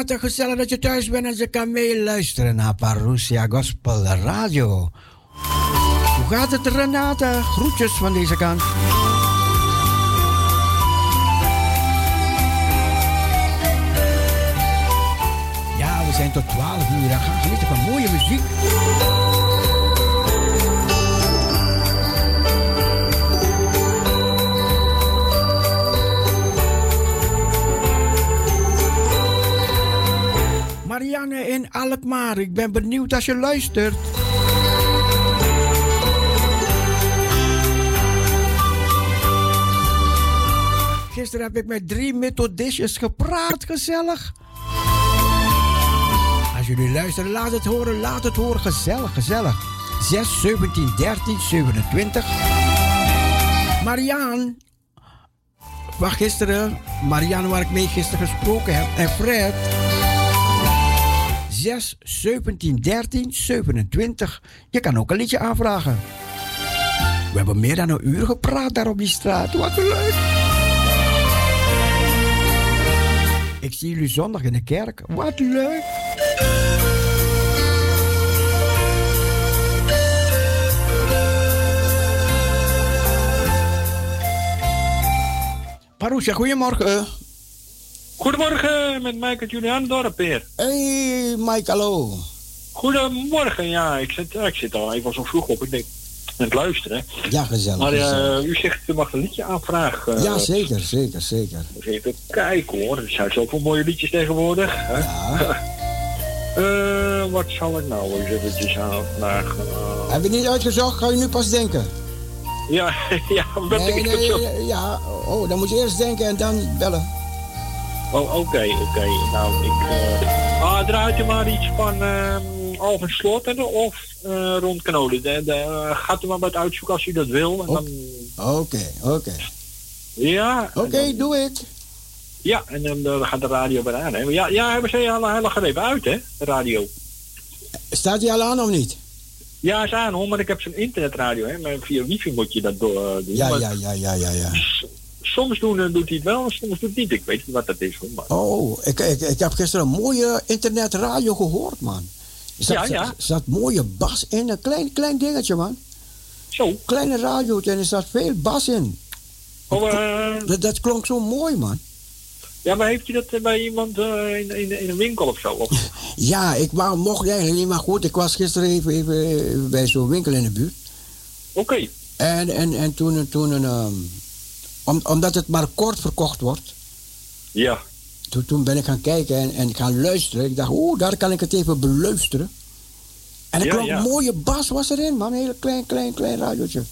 Ja, Renate, gezellig dat je thuis bent en ze kan meeluisteren naar Parousia Gospel Radio. Hoe gaat het, Renate? Groetjes van deze kant. Ja, we zijn tot 12 uur. Dan gaan genieten van mooie muziek. Marianne in Alkmaar. Ik ben benieuwd als je luistert. Gisteren heb ik met drie methodistjes gepraat, gezellig. Als jullie luisteren, laat het horen, laat het horen, gezellig, gezellig. 6, 17, 13, 27. Marianne, van gisteren, Marianne waar ik mee gisteren gesproken heb, en Fred. 6 17 13 27. Je kan ook een liedje aanvragen. We hebben meer dan een uur gepraat daar op die straat. Wat leuk! Ik zie jullie zondag in de kerk. Wat leuk! Parousia, goedemorgen. Goedemorgen, met Mike uit Julian Dorp hier. Hey, Mike, hallo. Goedemorgen, ja, ik zit, ik zit al even zo vroeg op. Ik denk, aan het luisteren. Ja, gezellig. Maar uh, u zegt, u mag een liedje aanvragen. ja, zeker, zeker, zeker. Dus even kijken hoor, er zijn zoveel mooie liedjes tegenwoordig. Hè? Ja. uh, wat zal ik nou eens eventjes aanvragen? Heb je niet uitgezocht? Ga je nu pas denken? Ja, ja, wat nee, ik nee, zo... ja, oh, dan moet je eerst denken en dan bellen. Oh, oké, okay, oké. Okay. Nou, ik... Uh... Ah, draait je maar iets van uh, Alvin Slotter of uh, Rond Knoden. De, de, gaat u maar wat uitzoeken als u dat wil. Oké, dan... oké. Okay. Ja. Oké, doe het. Ja, en dan, dan gaat de radio weer aan. Hè? Ja, ja, hebben ze al hele greep uit, hè? De radio. Staat die al aan of niet? Ja, is aan hoor, maar ik heb zo'n internetradio, hè. Maar via wifi moet je dat door, doen. Ja, maar ja, ja, ja, ja, ja. Soms doen, doet hij het wel, soms doet hij het niet. Ik weet niet wat dat is, hoor. Maar... Oh, ik, ik, ik heb gisteren een mooie internetradio gehoord, man. Er zat, ja, ja. Er zat mooie bas in, een klein, klein dingetje, man. Zo? Kleine radio en er zat veel bas in. Oh, uh... dat, dat klonk zo mooi, man. Ja, maar heeft u dat bij iemand uh, in, in, in, een winkel of zo? Of? Ja, ik wou, mocht eigenlijk niet, maar goed, ik was gisteren even, even bij zo'n winkel in de buurt. Oké. Okay. En, en, en toen, toen um, om, omdat het maar kort verkocht wordt. Ja. Toen, toen ben ik gaan kijken en, en gaan luisteren. Ik dacht, oeh, daar kan ik het even beluisteren. En er ja, klonk ja. een mooie bas was erin, man. Een heel klein, klein, klein radiootje.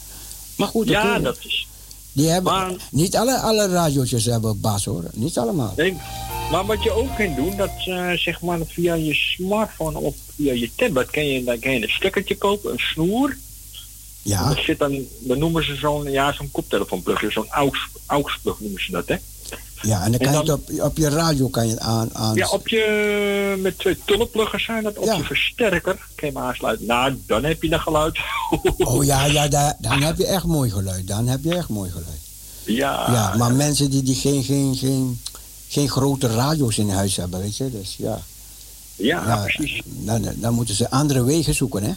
Maar goed, ja, okay. dat is. Die hebben, maar, niet alle, alle radiootjes hebben bas hoor. Niet allemaal. Nee, maar wat je ook kunt doen, dat uh, zeg maar via je smartphone of via je tablet kan je, dan kan je een stekkertje kopen, een snoer. Ja. Dat zit dan, dan noemen ze zo'n ja, zo'n koptelefoonplug, zo'n AUX-plug noemen ze dat, hè? Ja, en dan kan en dan, je het op, op je radio kan je het aan, aan. Ja, op je, met twee tullenpluggers zijn dat, op ja. je versterker kan je hem aansluiten. Nou, dan heb je dat geluid. oh ja, ja daar, dan heb je echt mooi geluid. Dan heb je echt mooi geluid. Ja. Ja, maar mensen die, die geen, geen, geen, geen grote radio's in huis hebben, weet je, dus ja. Ja, ja precies. Dan, dan moeten ze andere wegen zoeken, hè?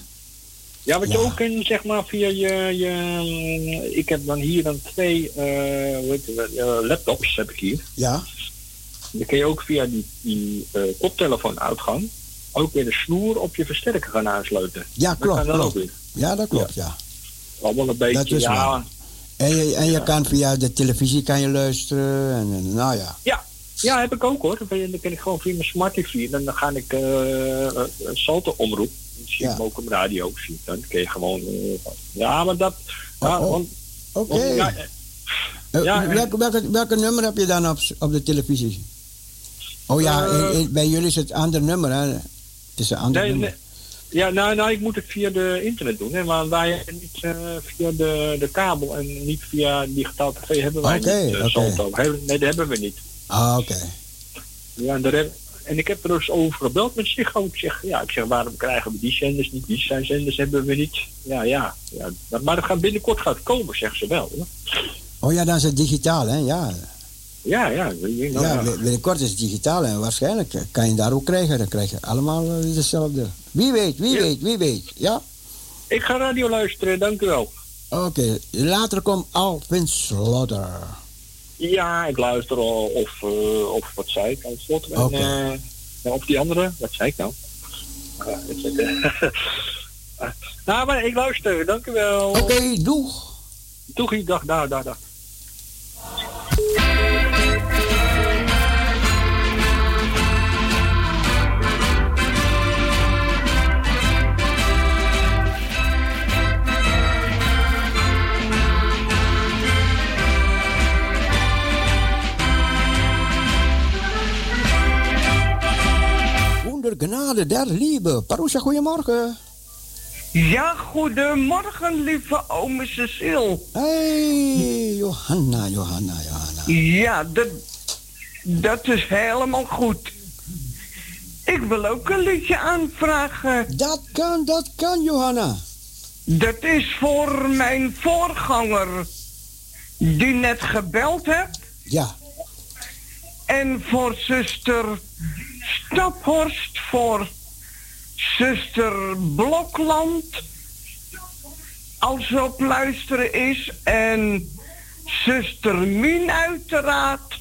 Ja, wat je ook kunt, zeg maar, via je, je... Ik heb dan hier dan twee je, uh, laptops, heb ik hier. Ja. Dan kun je ook via die, die uh, koptelefoonuitgang ook weer de snoer op je versterker gaan aansluiten. Ja, klopt. Dat kan klopt. ook weer. Ja, dat klopt, ja. ja. Allemaal een beetje, dat is ja... Waar. En je, en je ja. kan via de televisie kan je luisteren en, en nou ja. Ja, ja, heb ik ook hoor. Dan kan ik gewoon via mijn smart TV. En dan ga ik uh, Salto omroep. Je hem ook op radio. Zie. Dan kun je gewoon. Uh, ja, maar dat. Ja, oh, oh. Oké. Okay. Ja, ja, welke, welke, welke nummer heb je dan op, op de televisie? Oh ja, in, bij jullie is het een ander nummer, hè? Het is een ander nee, nummer. Nee. Ja, nou, nou, ik moet het via de internet doen. Hè, maar wij niet uh, via de, de kabel en niet via digitaal tv hebben wij okay, niet. Uh, okay. Nee, dat hebben we niet. Ah, oké. Okay. Ja, en, en ik heb er dus over gebeld met Ziggo. Ik zeg, ja, ik zeg, waarom krijgen we die zenders niet? Die zijn zenders hebben we niet. Ja, ja. ja maar dat gaat binnenkort gaat komen, zeggen ze wel. Oh ja, dan is het digitaal, hè? Ja. Ja, ja. ja, binnenkort is het digitaal en waarschijnlijk kan je daar ook krijgen. Dan krijg je allemaal dezelfde. Wie weet, wie weet, wie weet. Ja? Ik ga radio luisteren, dank u wel. Oké, later komt Alvin Slaughter. Ja, ik luister al of, uh, of wat zei ik, Slaughter. En, okay. of die andere, wat zei ik nou? nou, maar ik luister, dank u wel. Oké, okay, doeg. Doegie, dag, dag, dag, dag. Genade der Liebe. Parusha, goedemorgen. Ja, goedemorgen, lieve ome Cecile. Hey, Johanna, Johanna, Johanna. Ja, dat, dat is helemaal goed. Ik wil ook een liedje aanvragen. Dat kan, dat kan, Johanna. Dat is voor mijn voorganger, die net gebeld hebt. Ja. En voor zuster Staphorst voor zuster Blokland. Als ze op luisteren is. En zuster Mien uiteraard.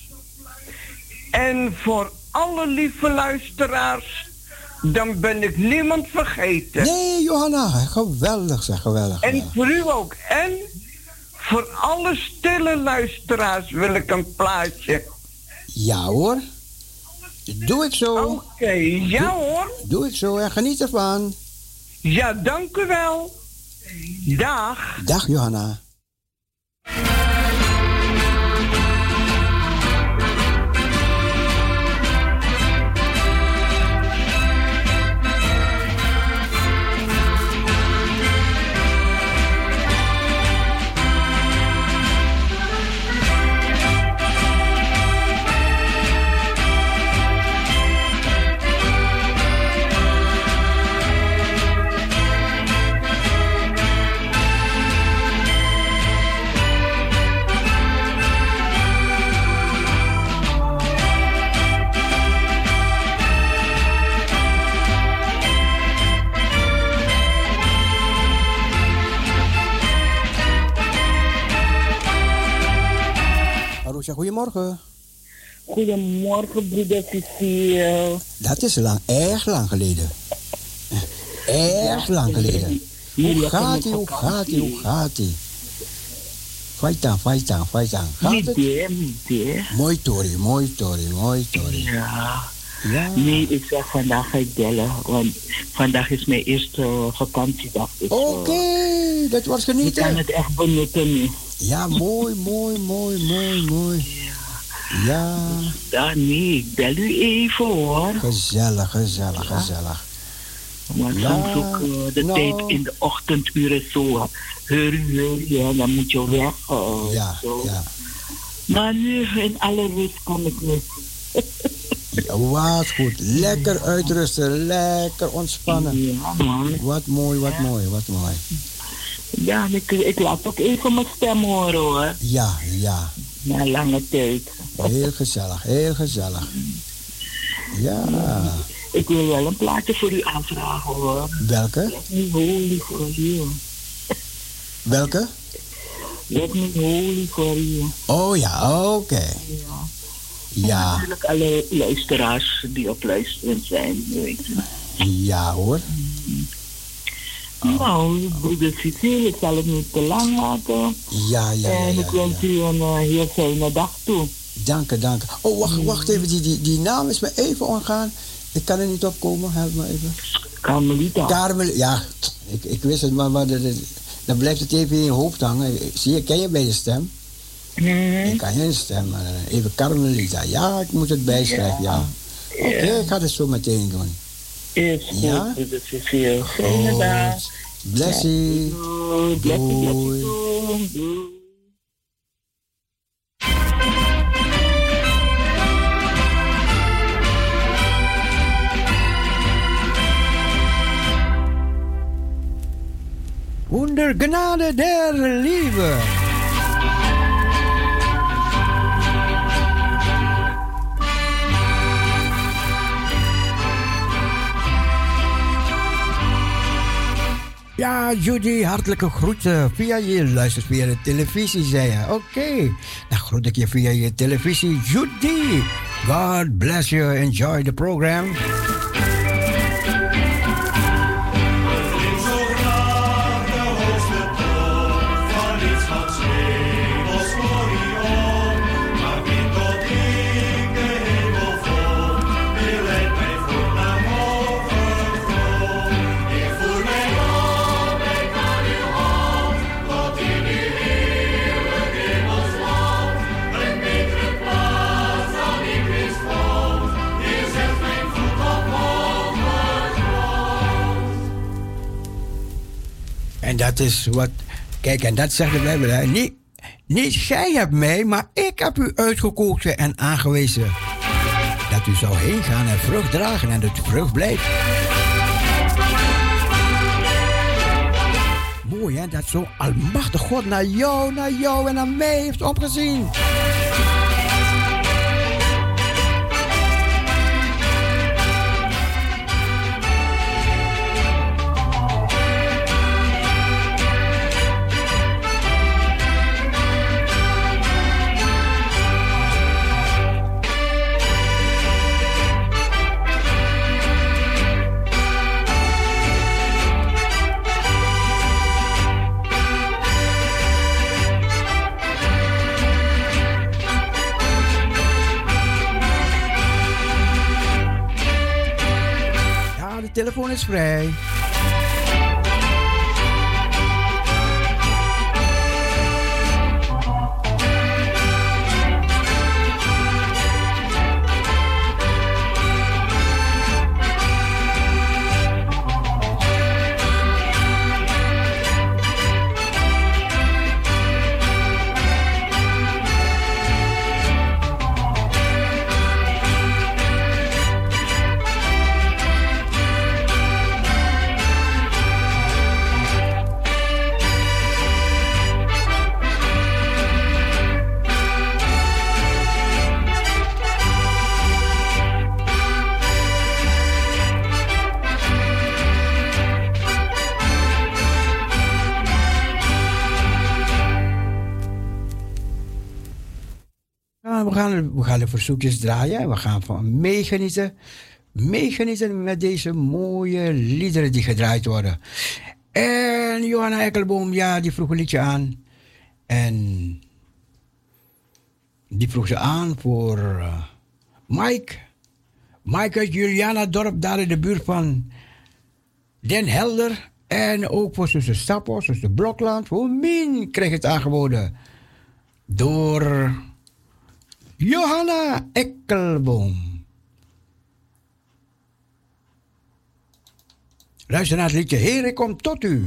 En voor alle lieve luisteraars. Dan ben ik niemand vergeten. Nee, Johanna. Geweldig zeg, geweldig. En voor u ook. En voor alle stille luisteraars wil ik een plaatje. Ja hoor. Doe ik zo. Oké, ja hoor. Doe ik zo en geniet ervan. Ja, dank u wel. Dag. Dag Johanna. Goedemorgen. Goedemorgen, broeder Cecile. Dat is lang, erg lang geleden. Erg lang geleden. Hoe gaat ie, hoe gaat ie, hoe gaat ie? Faita, faita, faita. Gaat het? Mooi Tori, mooi Tori, mooi Tori. Ja. ja. Nee, ik zeg vandaag ga ik bellen, want vandaag is mijn eerste vakantiedag. Dus, Oké, okay, dat was genieten. Ik kan het echt benutten nu. Ja, mooi, mooi, mooi, mooi, mooi. Ja. Ja, nee, ik bel u even hoor. Gezellig, gezellig, gezellig. Maar ja, soms ook uh, de nou. tijd in de ochtenduren zo. Hurry, hurry, dan moet je weg. Uh, ja, zo. ja. Maar nu in alle rust kan ik niet. ja, wat goed. Lekker uitrusten, lekker ontspannen. Ja, man. Wat mooi, wat mooi, wat mooi. Ja, ik, ik laat ook even mijn stem horen hoor. Ja, ja. Na lange tijd. Heel gezellig, heel gezellig. Ja. Ik wil wel een plaatje voor u aanvragen hoor. Welke? Let me holy for you. Welke? Let me holy for you. Oh ja, oké. Ja. Ja. natuurlijk alle luisteraars die op luisteren zijn, weet je. Ja hoor. Nou, broeder Cecile, ik zal het niet te lang maken. Ja, ja, En ja, ik wens u een uh, heel fijne dag toe. Dank je, dank je. Oh, wacht, wacht even. Die, die, die naam is me even ontgaan. Ik kan er niet op komen. Help me even. Carmelita. Carmelita, ja. Ik, ik wist het, maar, maar dan blijft het even in je hoofd hangen. Zie je, ken je bij je stem? Mm. Ik kan je stem, maar even Carmelita. Ja, ik moet het bijschrijven, ja. ja. Oké, okay, ik ga het zo meteen doen. Is goed, ja? broeder Cecile. Fijne dag. Blessie. Doei. Doei. Doei. Wunder Gnade der Liebe. Ja, Judy, hartelijke groeten. Via je luistert via de televisie, zei je. Oké, dan groet ik je via je televisie. Judy, God bless you. Enjoy the program. En dat is wat. Kijk, en dat zegt de Bijbel. Niet, niet jij hebt mij, maar ik heb u uitgekozen en aangewezen. Dat u zou heen gaan en vrucht dragen en dat u vrucht blijft. Mooi hè, dat zo almachtig God naar jou, naar jou en naar mij heeft opgezien. Telefoon is vrij. We gaan de verzoekjes draaien. We gaan van meegenieten. Meegenieten met deze mooie liederen die gedraaid worden. En Johanna Ekkelboom, ja, die vroeg een liedje aan. En die vroeg ze aan voor uh, Mike. Mike uit Juliana Dorp, daar in de buurt van Den Helder. En ook voor zuster Stappos, zuster Blokland. Voor Min kreeg het aangeboden. Door Johanna Ekkelboom. Luister naar het liedje kom tot u.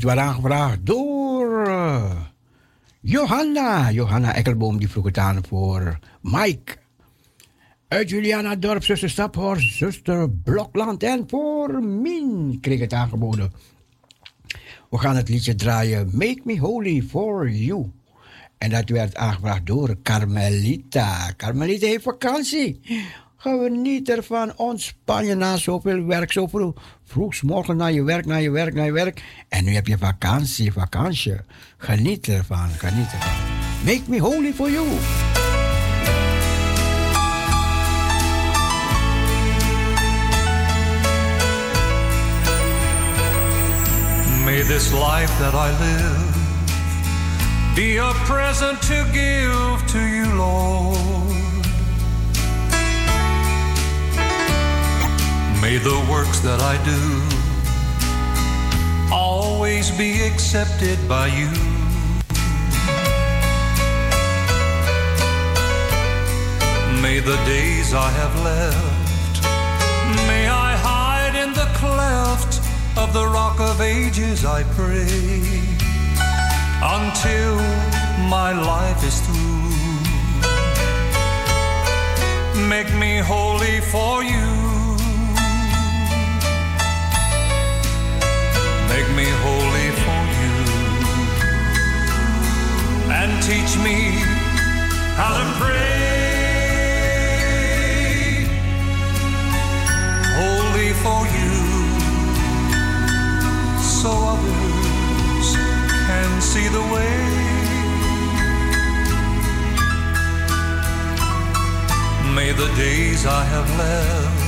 Dat werd aangevraagd door uh, Johanna. Johanna Ekkelboom, die vroeg het aan voor Mike. Uit Juliana Dorp, zuster Staphorst, zuster Blokland en voor Min kreeg het aangeboden. We gaan het liedje draaien Make Me Holy For You. En dat werd aangevraagd door Carmelita. Carmelita heeft vakantie. Geniet ervan, ontspan je na zoveel werk, zoveel vroeg morgen naar je werk, naar je werk, naar je werk. En nu heb je vakantie, vakantie. Geniet ervan, geniet ervan. Make me holy for you. May this life that I live be a present to give to you, Lord. May the works that I do always be accepted by you. May the days I have left, may I hide in the cleft of the rock of ages, I pray, until my life is through. Make me holy for you. Make me holy for you. And teach me how to pray holy for you. So others can see the way. May the days I have left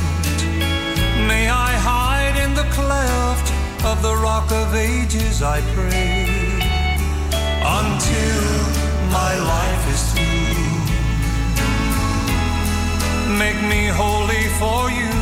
may I hide in the cleft of the rock of ages I pray until my life is through. Make me holy for you.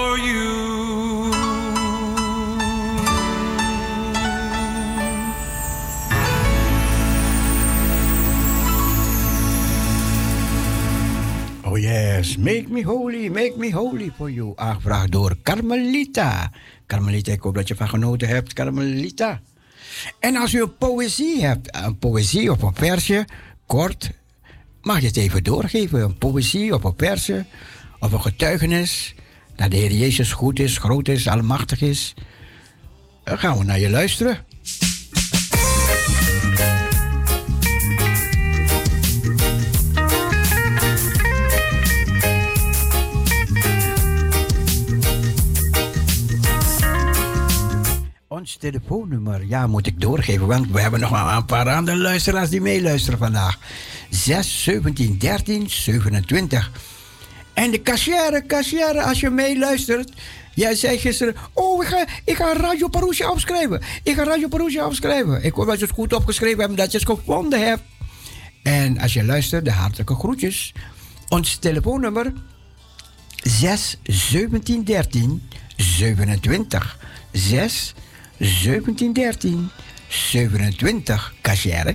Oh yes, make me holy, make me holy for you. Aangevraagd door Carmelita. Carmelita, ik hoop dat je van genoten hebt, Carmelita. En als u een poëzie hebt, een poëzie of een versje, kort, mag je het even doorgeven. Een poëzie of een versje, of een getuigenis, dat de Heer Jezus goed is, groot is, almachtig is. Dan gaan we naar je luisteren. Ons telefoonnummer, ja, moet ik doorgeven, want we hebben nog een paar andere luisteraars die meeluisteren vandaag. 6 17 13 27. En de kassière, kassière, als je meeluistert. Jij zei gisteren, oh, ik ga, ik ga Radio Parousia opschrijven. Ik ga Radio Parousia opschrijven. Ik hoop dat je het goed opgeschreven hebt, dat je het gevonden hebt. En als je luistert, de hartelijke groetjes. Ons telefoonnummer 6 17 13 27. 6 17 13 27. Kassière.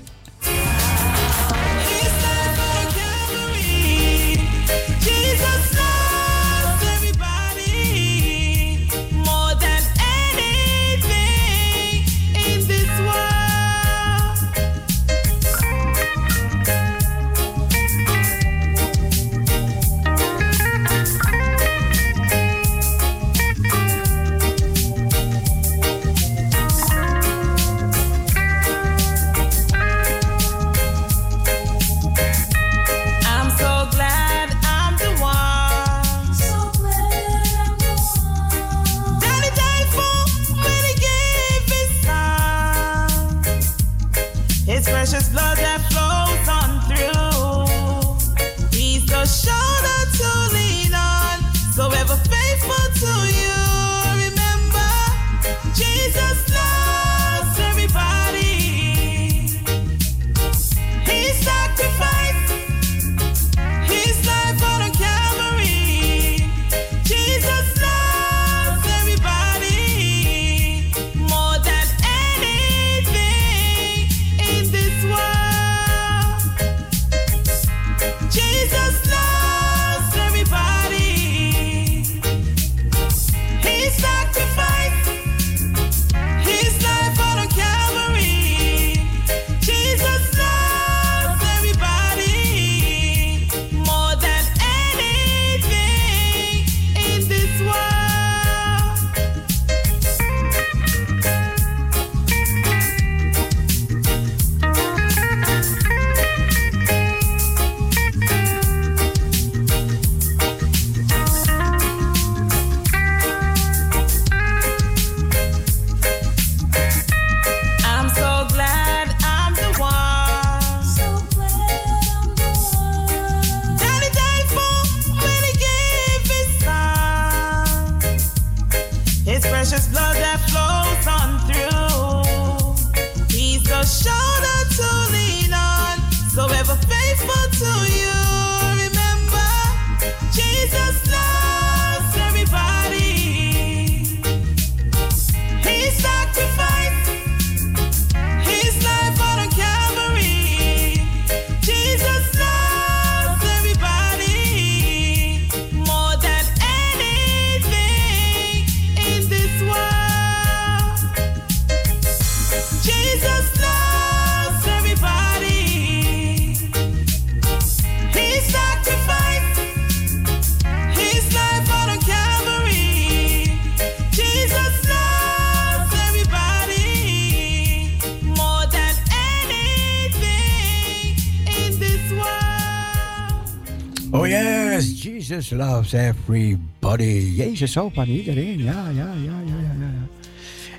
Jesus loves everybody. Jezus houdt van iedereen. Ja, ja, ja, ja, ja, ja.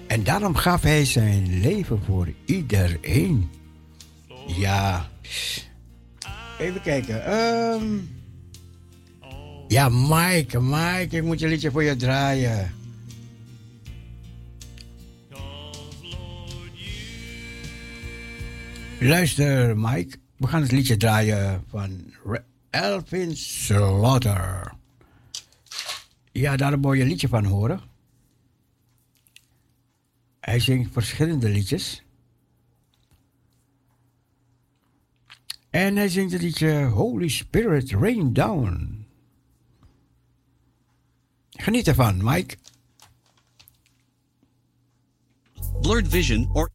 En daarom gaf hij zijn leven voor iedereen. Ja. Even kijken. Ehm. ja, Mike, Mike, ik moet je liedje voor je draaien. Luister, Mike. We gaan het liedje draaien van Elvin Slaughter. Ja, daar moet je een liedje van horen. Hij zingt verschillende liedjes. En hij zingt het liedje Holy Spirit Rain Down. Geniet ervan, Mike. Blurred vision or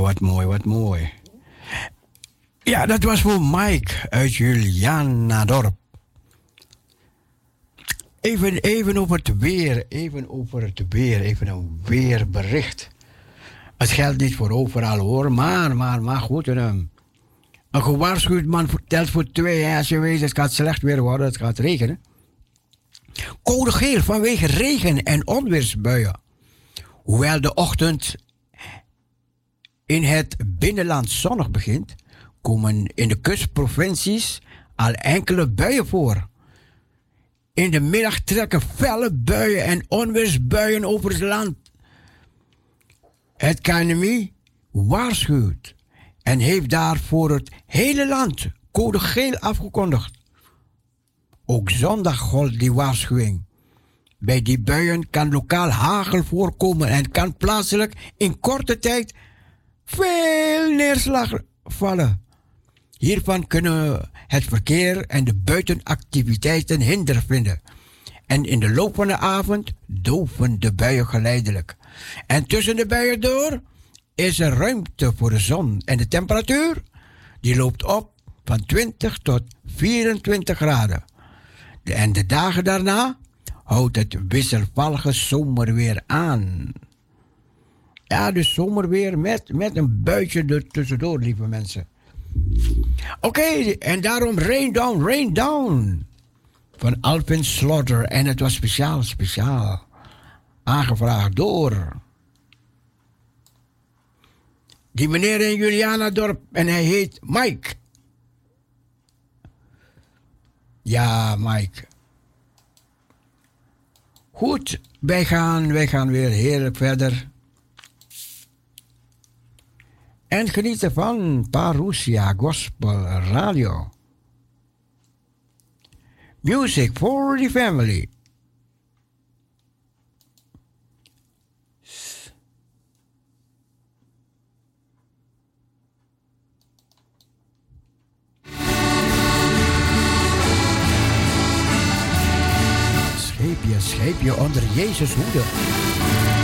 Wat mooi, wat mooi. Ja, dat was voor Mike uit Julianadorp. Even, even over het weer, even over het weer, even een weerbericht. Het geldt niet voor overal hoor, maar, maar, maar goed. Een, een gewaarschuwd man vertelt voor twee. Hè, als je weet, het gaat slecht weer worden, het gaat regenen. Code geel vanwege regen en onweersbuien. Hoewel de ochtend in het binnenland zonnig begint, komen in de kustprovincies al enkele buien voor. In de middag trekken felle buien en onweersbuien over het land. Het KNMI waarschuwt en heeft daar voor het hele land code geel afgekondigd. Ook zondag gold die waarschuwing. Bij die buien kan lokaal hagel voorkomen en kan plaatselijk in korte tijd veel neerslag vallen. Hiervan kunnen het verkeer en de buitenactiviteiten hinder vinden. En in de loop van de avond doven de buien geleidelijk. En tussen de buien door is er ruimte voor de zon. En de temperatuur die loopt op van 20 tot 24 graden. En de dagen daarna houdt het wisselvallige zomerweer aan. Ja, dus zomerweer met, met een buitje er tussendoor, lieve mensen. Oké, en daarom Rain Down, Rain Down. Van Alvin Slaughter. En het was speciaal, speciaal. Aangevraagd door. Die meneer in Julianadorp. En hij heet Mike. Ja, Mike. Goed, wij gaan, wij gaan weer heerlijk verder. En genieten van Parousia Gospel Radio. Music for the family. Scheep je, scheep je onder Jezus hoede.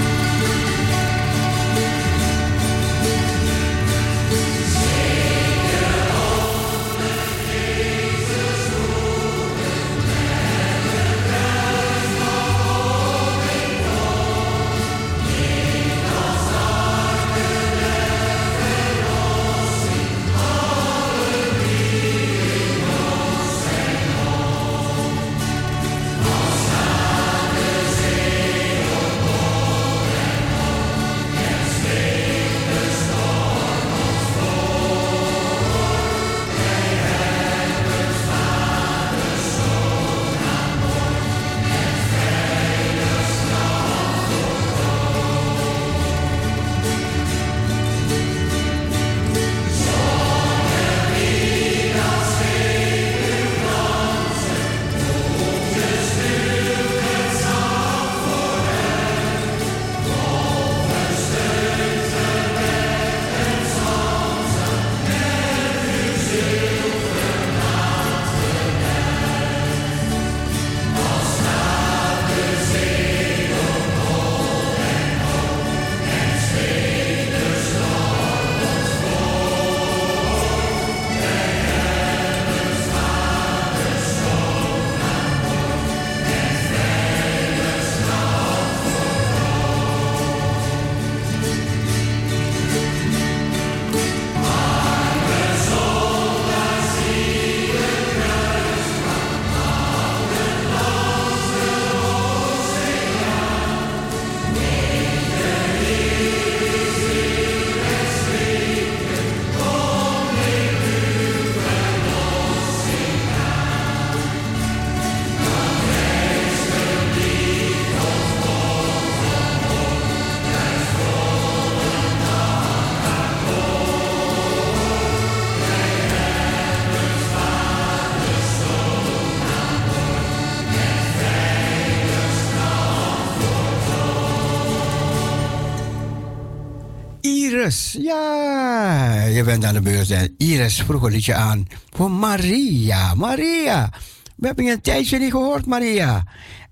Ja, je bent aan de beurt. En Iris vroeg een liedje aan voor Maria. Maria, we hebben je een tijdje niet gehoord, Maria.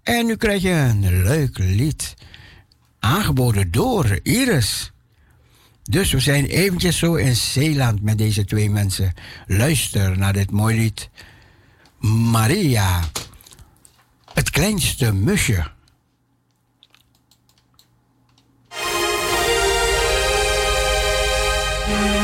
En nu krijg je een leuk lied. Aangeboden door Iris. Dus we zijn eventjes zo in Zeeland met deze twee mensen. Luister naar dit mooie lied. Maria, het kleinste musje. Bye.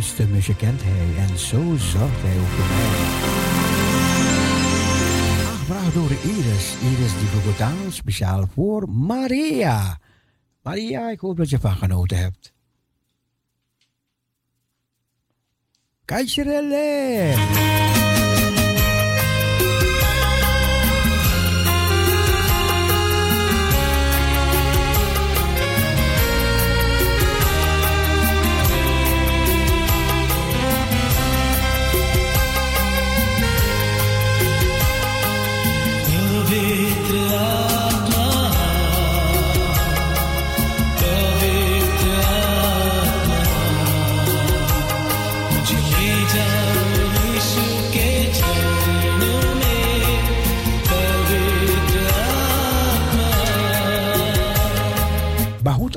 De muziek kent hij en zo zorgt hij ook voor mij. Aangevraagd door Iris, Iris die is speciaal voor Maria. Maria, ik hoop dat je van genoten hebt. Kajsjerelle!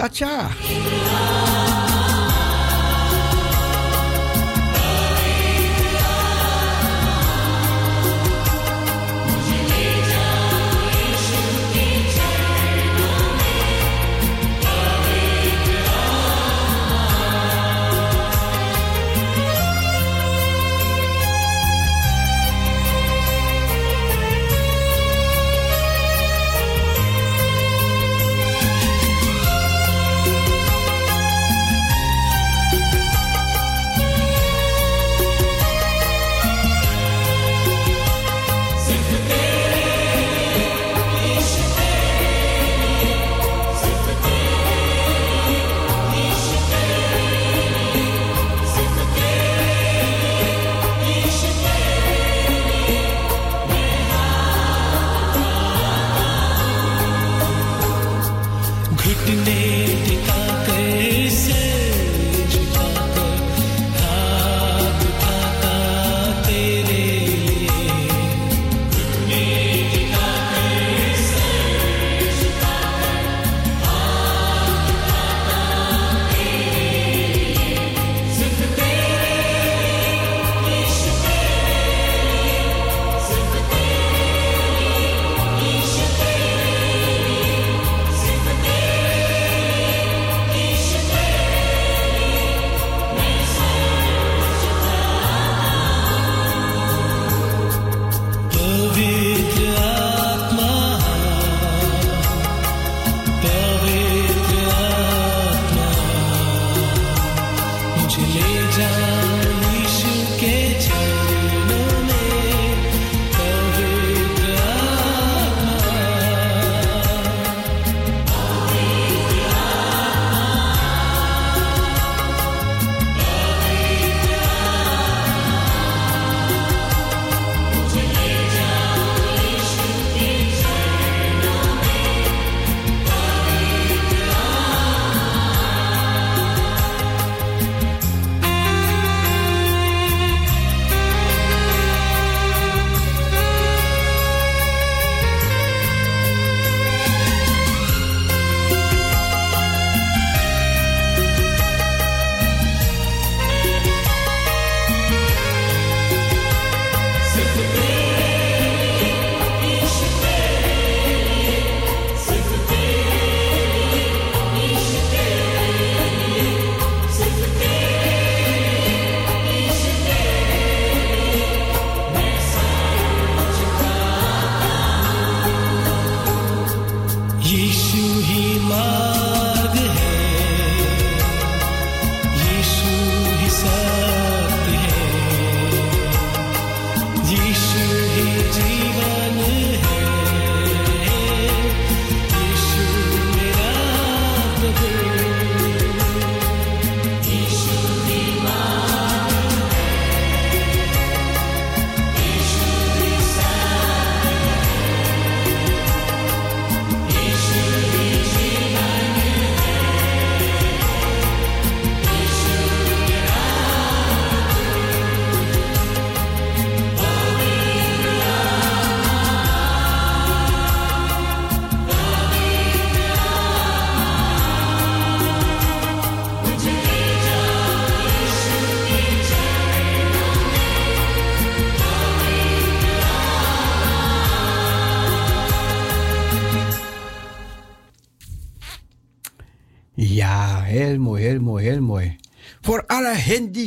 Tchau, tchau.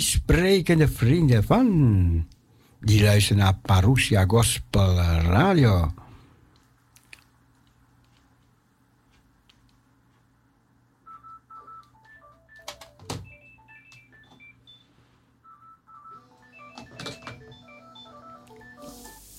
sprekende vrienden van. Die luisteren naar Parousia Gospel Radio.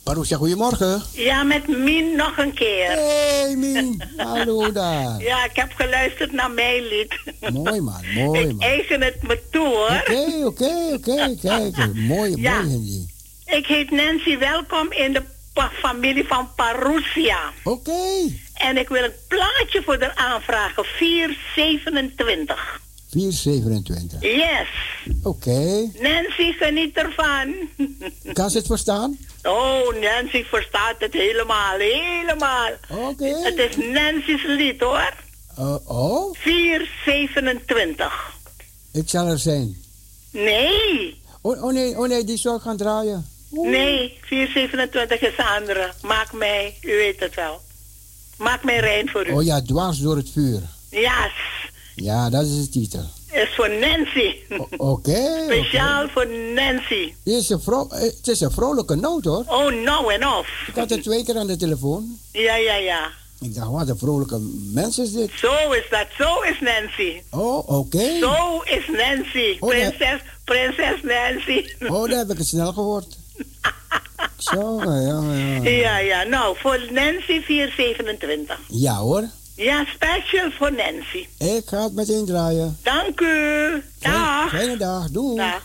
Parousia, goedemorgen. Ja, met Min nog een keer. Hey Min, hallo daar. Ja, ik heb geluisterd naar mijn lied. Mooi man, mooi ik man. eigen het me toe hoor. Oké, oké, oké, kijk. Mooi, Ja. mooi Henry. Ik heet Nancy, welkom in de familie van Parousia. Oké. En ik wil een plaatje voor haar aanvragen. 427. 427. Yes. Oké. Nancy, geniet ervan. Kan ze het verstaan? Oh, Nancy verstaat het helemaal, helemaal. Oké. Het is Nancy's lied hoor. Uh, oh, 427. ik zal er zijn. Nee, Oh, oh nee, oh nee, die zal ik gaan draaien. nee, 427 is de andere. Maak mij, u weet het wel. Maak mij rein voor u. Oh ja, dwars door het vuur. Ja, Ja, dat is de titel. Is voor Nancy. Oké. Speciaal voor Nancy. Het is een vro- eh, het is een vrolijke noot hoor. Oh, nou en of. Ik had het twee keer aan de telefoon. Ja, ja, ja. Ik dacht, wat een vrolijke mens is dit. Zo is dat. Zo is Nancy. Oh, oké. Zo is Nancy. Oh. Prinses, prinses Nancy. Oh, daar heb ik het snel gehoord. Zo, ja, ja, ja. Ja, ja. Nou, voor Nancy 427. Ja hoor, Ja, special voor Nancy. ik ga het meteen draaien. Dank u. Dag. Fijne dag, doei. Dag.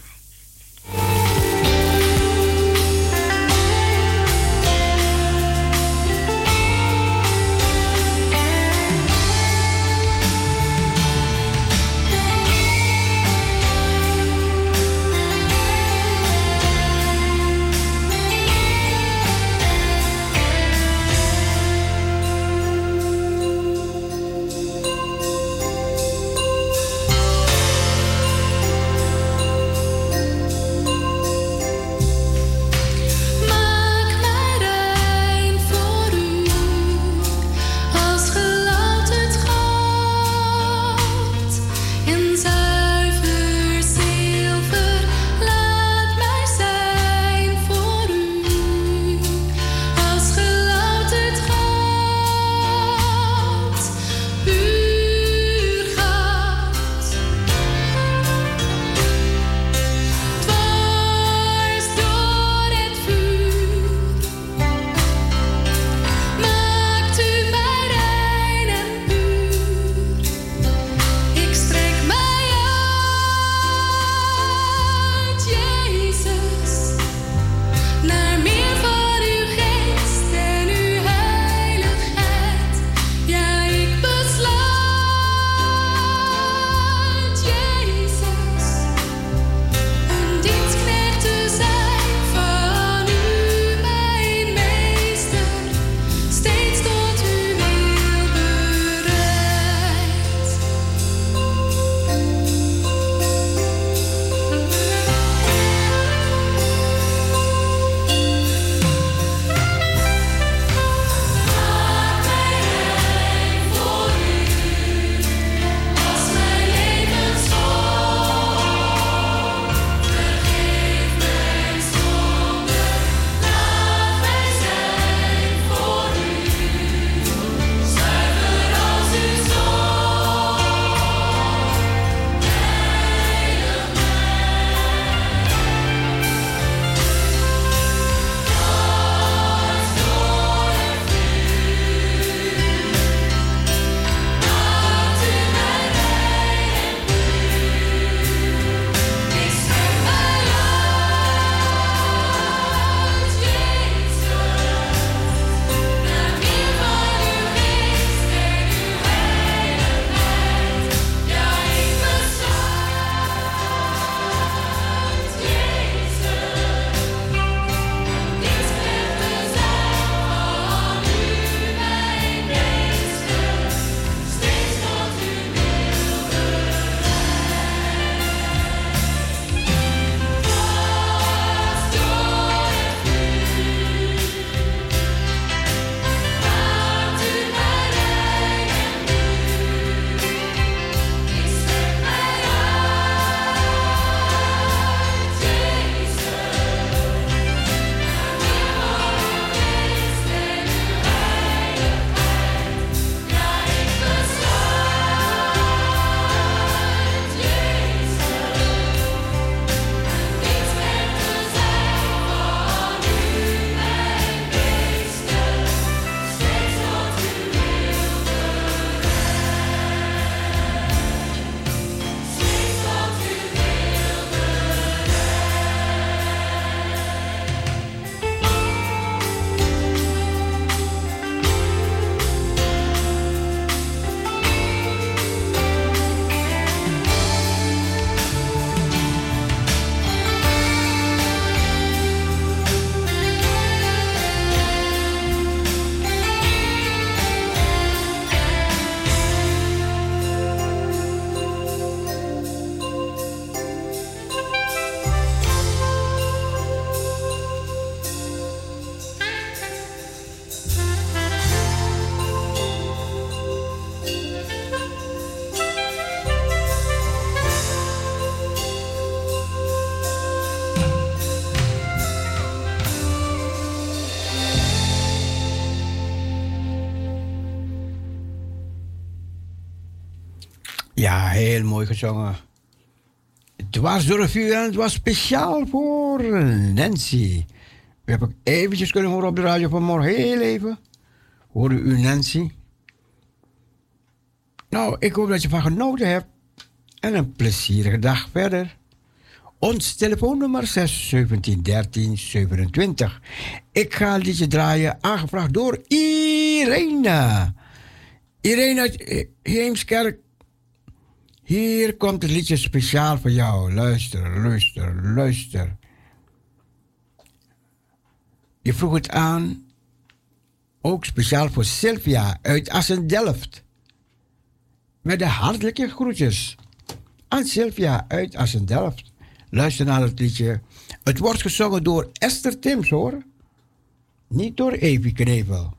Ja, heel mooi gezongen. Het was door een vuur en het was speciaal voor Nancy. We hebben ik eventjes kunnen horen op de radio vanmorgen. Heel even. Hoorde u Nancy? Nou, ik hoop dat je van genoten hebt. En een plezierige dag verder. Ons telefoonnummer 6 17 Ik ga een liedje draaien, aangevraagd door Irene. Irene uit Heemskerk. Hier komt het liedje speciaal voor jou. Luister, luister, luister. Je vroeg het aan, ook speciaal voor Sylvia uit Assen-Delft. Met de hartelijke groetjes aan Sylvia uit Assen-Delft. Luister naar het liedje. Het wordt gezongen door Esther Tims hoor. Niet door Evie Knevel.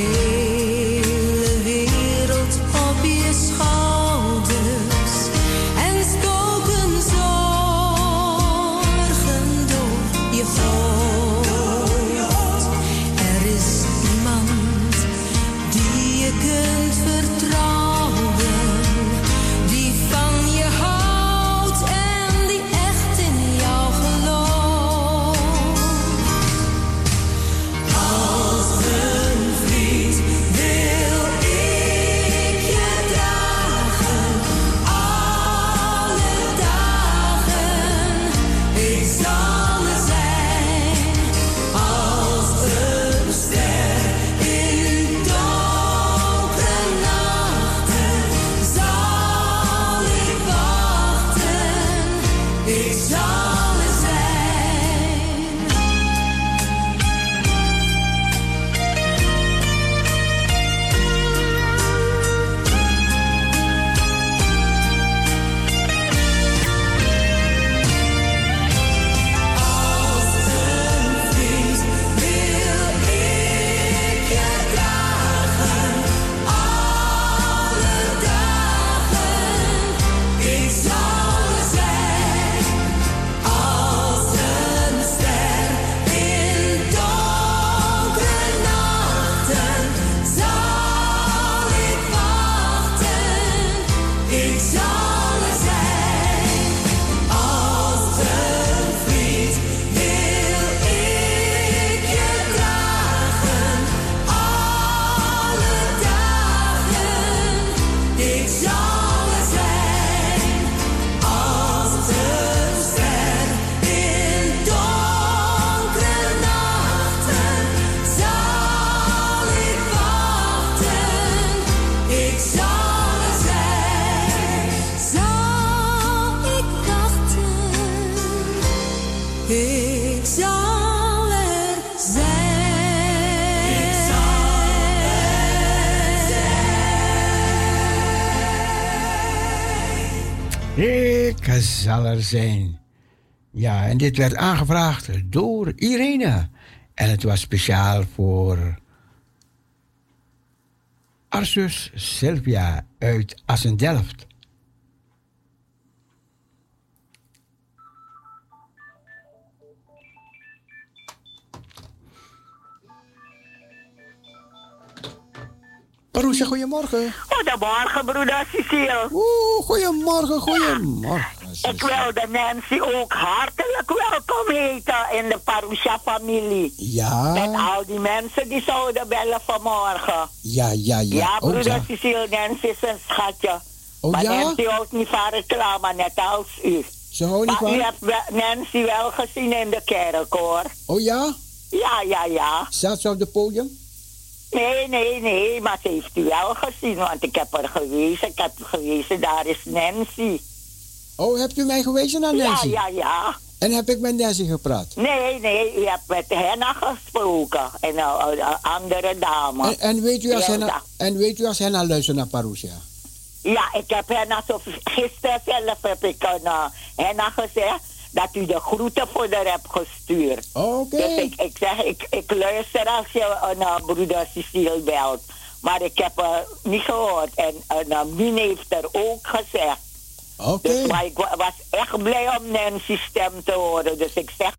okay zal er zijn. Ja, en dit werd aangevraagd door Irene. En het was speciaal voor Arsus Sylvia uit Assendelft. Roesje, goedemorgen. Goedemorgen, broeder Cecile. Oeh, goedemorgen, goedemorgen. Ik wilde Nancy ook hartelijk welkom heten in de Parusha-familie. Ja. Met al die mensen die zouden bellen vanmorgen. Ja, ja, ja. Ja, Oh, broeder ja. Cecile, Nancy is een schatje. Oh, maar ja? Nancy houdt niet van reclame, net als u. Ze houden niet maar u hebt Nancy wel gezien in de kerk, hoor. Oh ja? Ja, ja, ja. Zat ze op het podium? Nee, nee, nee, maar ze heeft u wel gezien, want ik heb er gewezen. Ik heb gewezen, daar is Nancy. Oh, hebt u mij gewezen naar Nancy? Ja, ja, ja. En heb ik met Nancy gepraat? Nee, nee, u hebt met Henna gesproken. En een uh, andere dame. En, en, weet u als Hilda. Henna, en weet u als Henna luistert naar Parousia? Ja, ik heb Henna zo... Gisteren zelf heb ik aan uh, Henna gezegd dat u de groeten voor haar hebt gestuurd. Oké. Dus ik, ik zeg, ik, ik luister als je een uh, broeder Cecile belt. Maar ik heb haar niet gehoord. En uh, Mien heeft er ook gezegd. Oké. Dus, maar ik wa- was echt blij om Nancy's stem te horen. Dus ik zeg...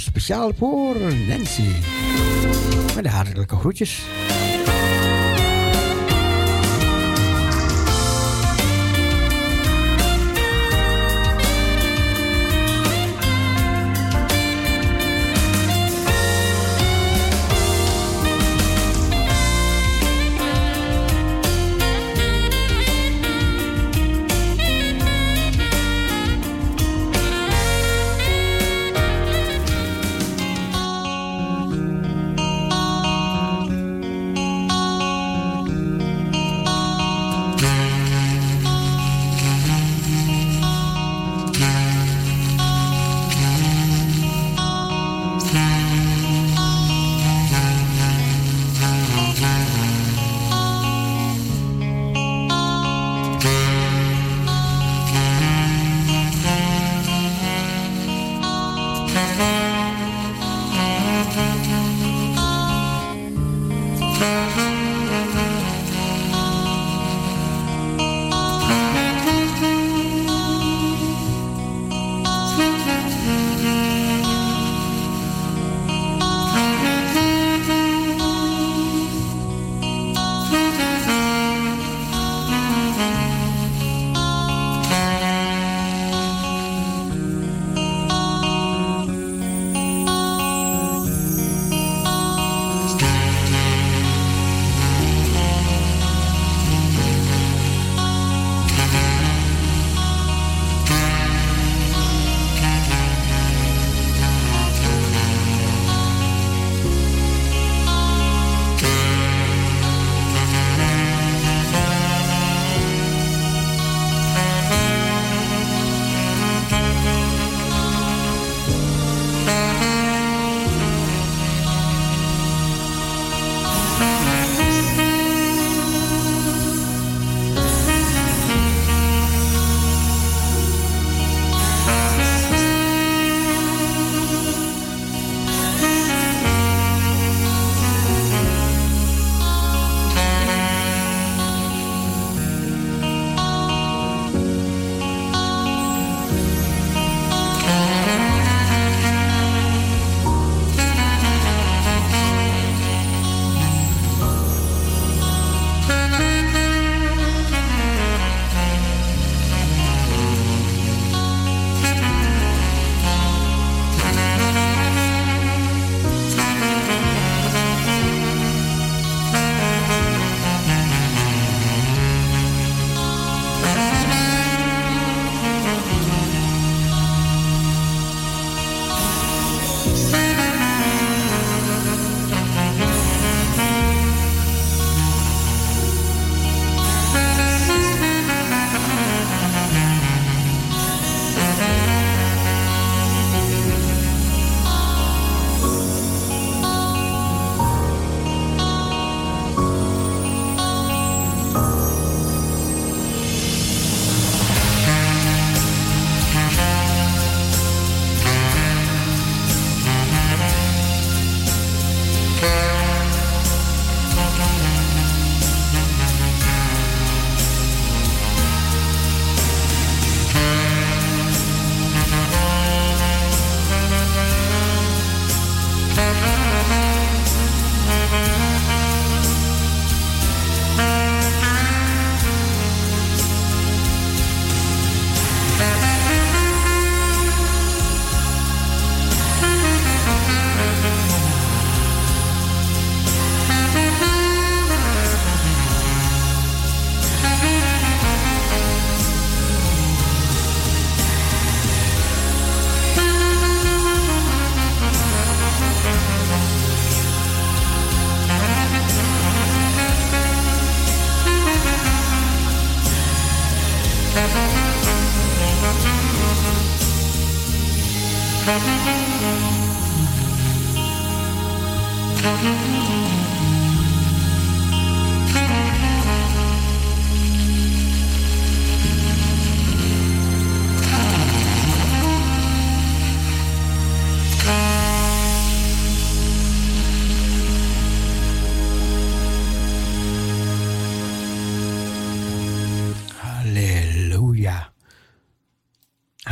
speciaal voor Nancy. Met de hartelijke groetjes.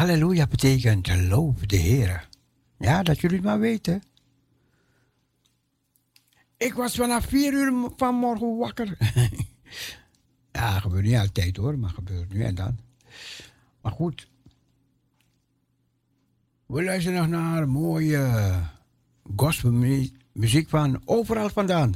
Halleluja betekent loof de Heer. Ja, dat jullie het maar weten. Ik was vanaf vier uur vanmorgen wakker. ja, gebeurt niet altijd hoor, maar gebeurt nu en dan. Maar goed. We luisteren nog naar mooie gospelmuziek van overal vandaan.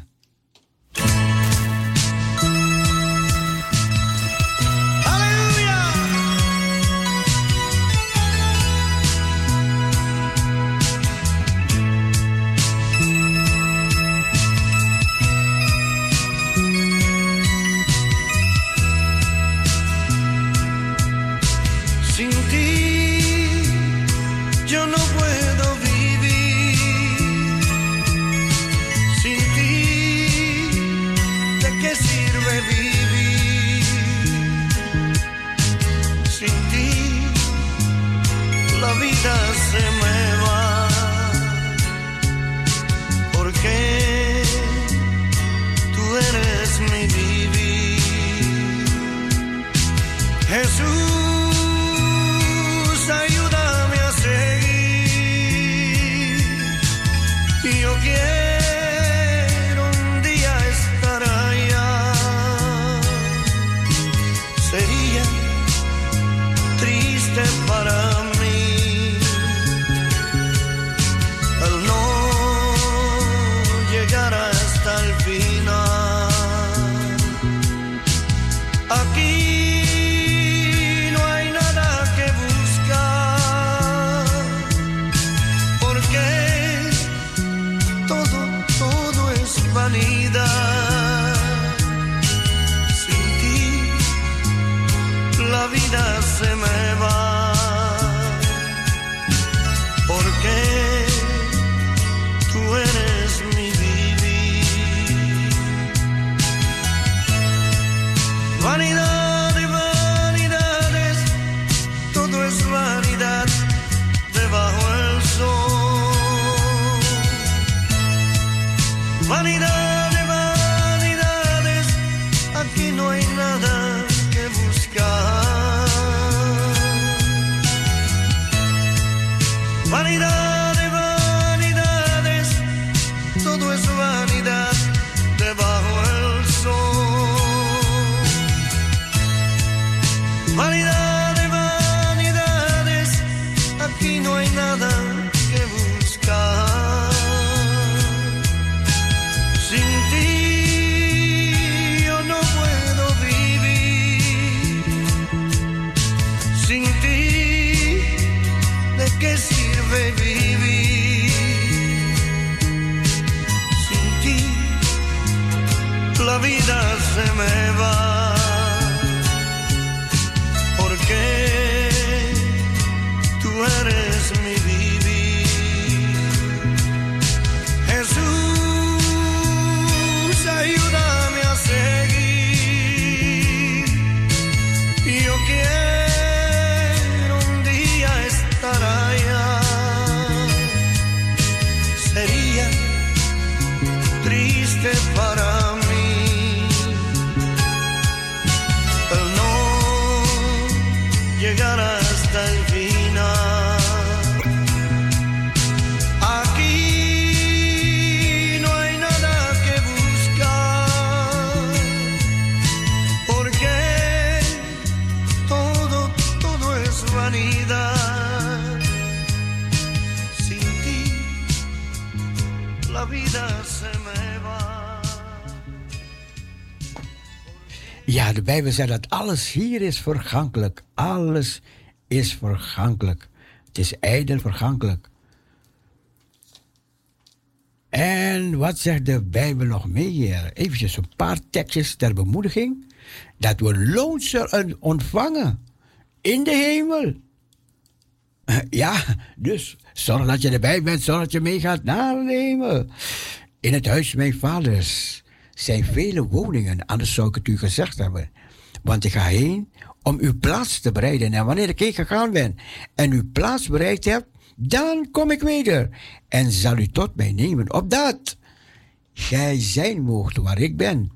Bijbel zegt dat alles hier is vergankelijk. Alles is vergankelijk. Het is ijdel vergankelijk. En wat zegt de Bijbel nog meer? Even een paar tekstjes ter bemoediging. Dat we loon zullen ontvangen in de hemel. Ja, dus zorg dat je erbij bent, zorg dat je meegaat naar de hemel. In het huis mijn vaders zijn vele woningen, anders zou ik het u gezegd hebben. Want ik ga heen om uw plaats te bereiden. En wanneer ik heen gegaan ben en uw plaats bereikt heb, dan kom ik weder en zal u tot mij nemen. Opdat gij zijn moogt waar ik ben.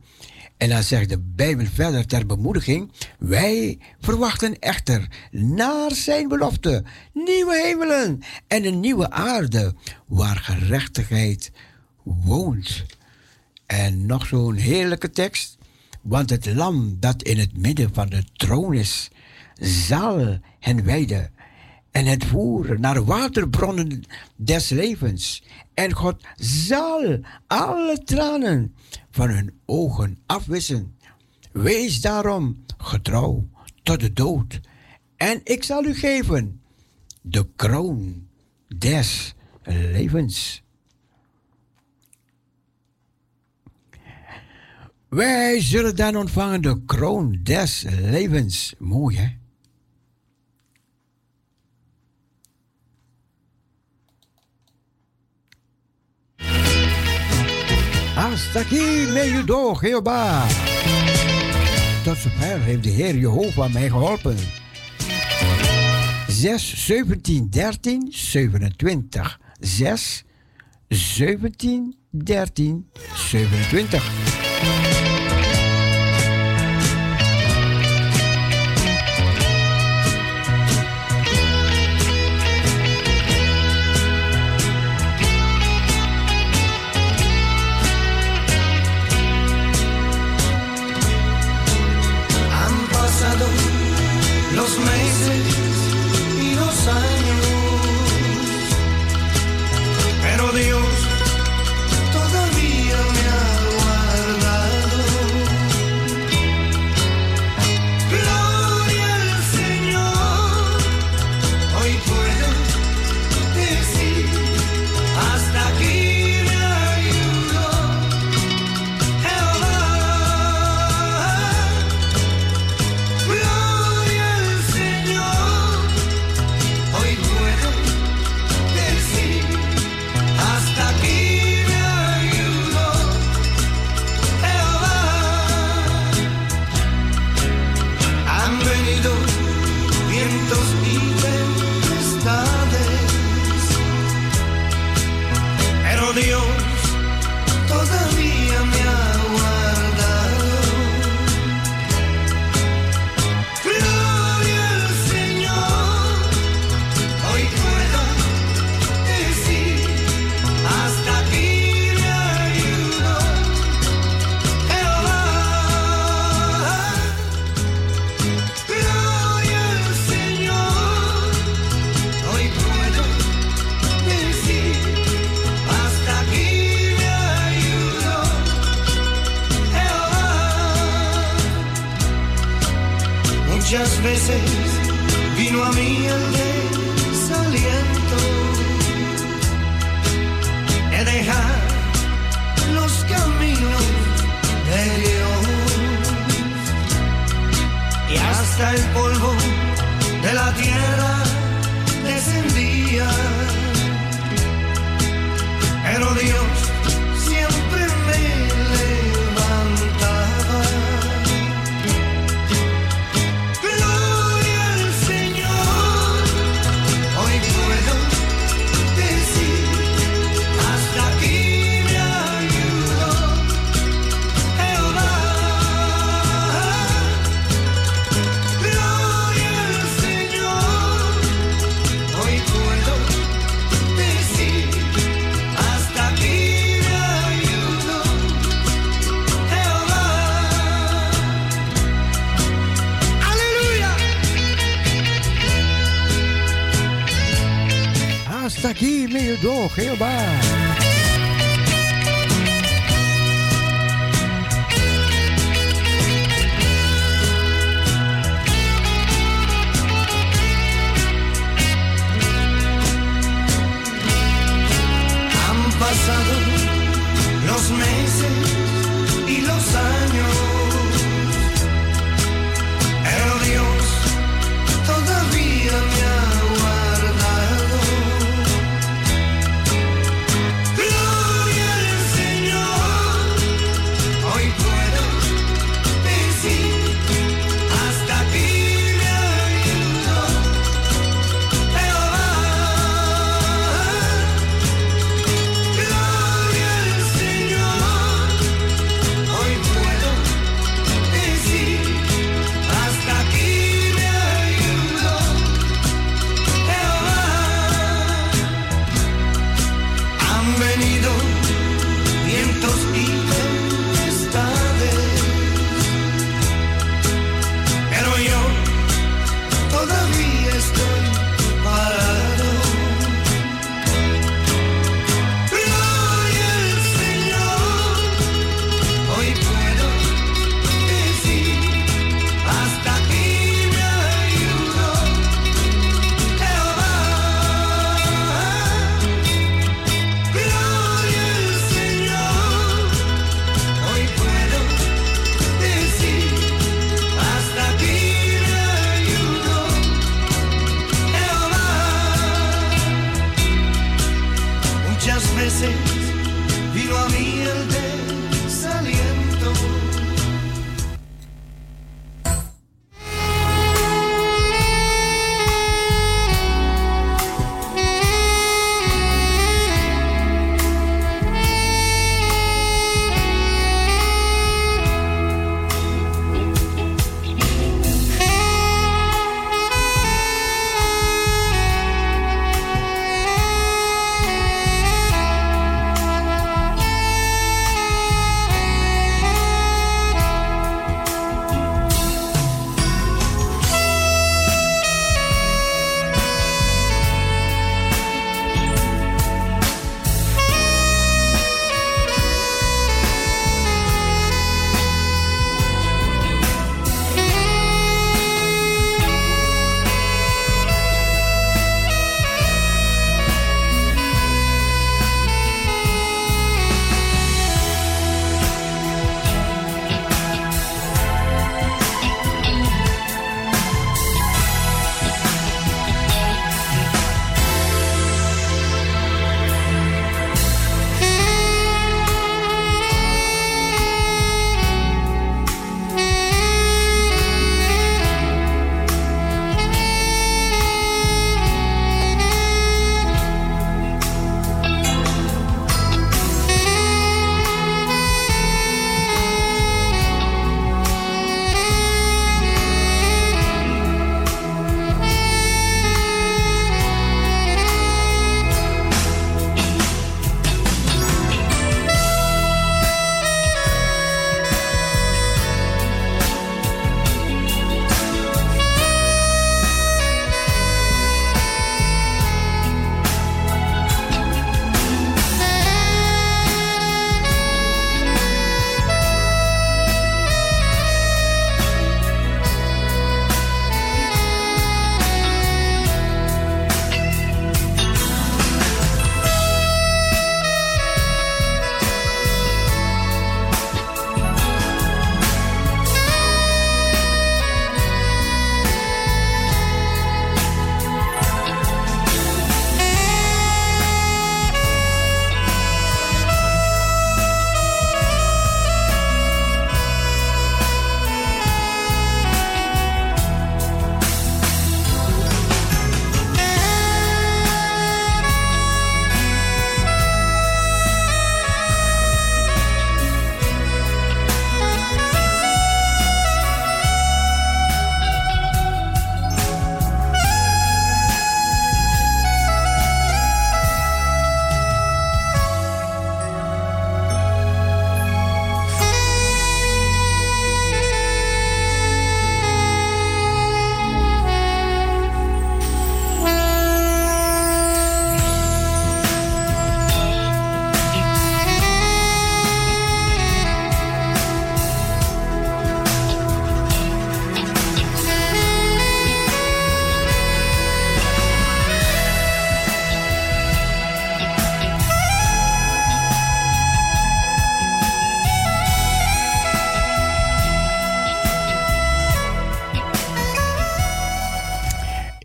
En dan zegt de Bijbel verder ter bemoediging: Wij verwachten echter naar zijn belofte nieuwe hemelen en een nieuwe aarde waar gerechtigheid woont. En nog zo'n heerlijke tekst. Want het lam dat in het midden van de troon is, zal hen wijden en het voeren naar waterbronnen des levens. En God zal alle tranen van hun ogen afwissen. Wees daarom getrouw tot de dood. En ik zal u geven de kroon des levens. Wij zullen dan ontvangen de kroon des levens. Mooi hè? Hasta aquí me ayudó Jehová. Tot zover heeft de Heer Jehovah mij geholpen. 6, 17, 13, 27. 6, 17, 13, 27. Thank you.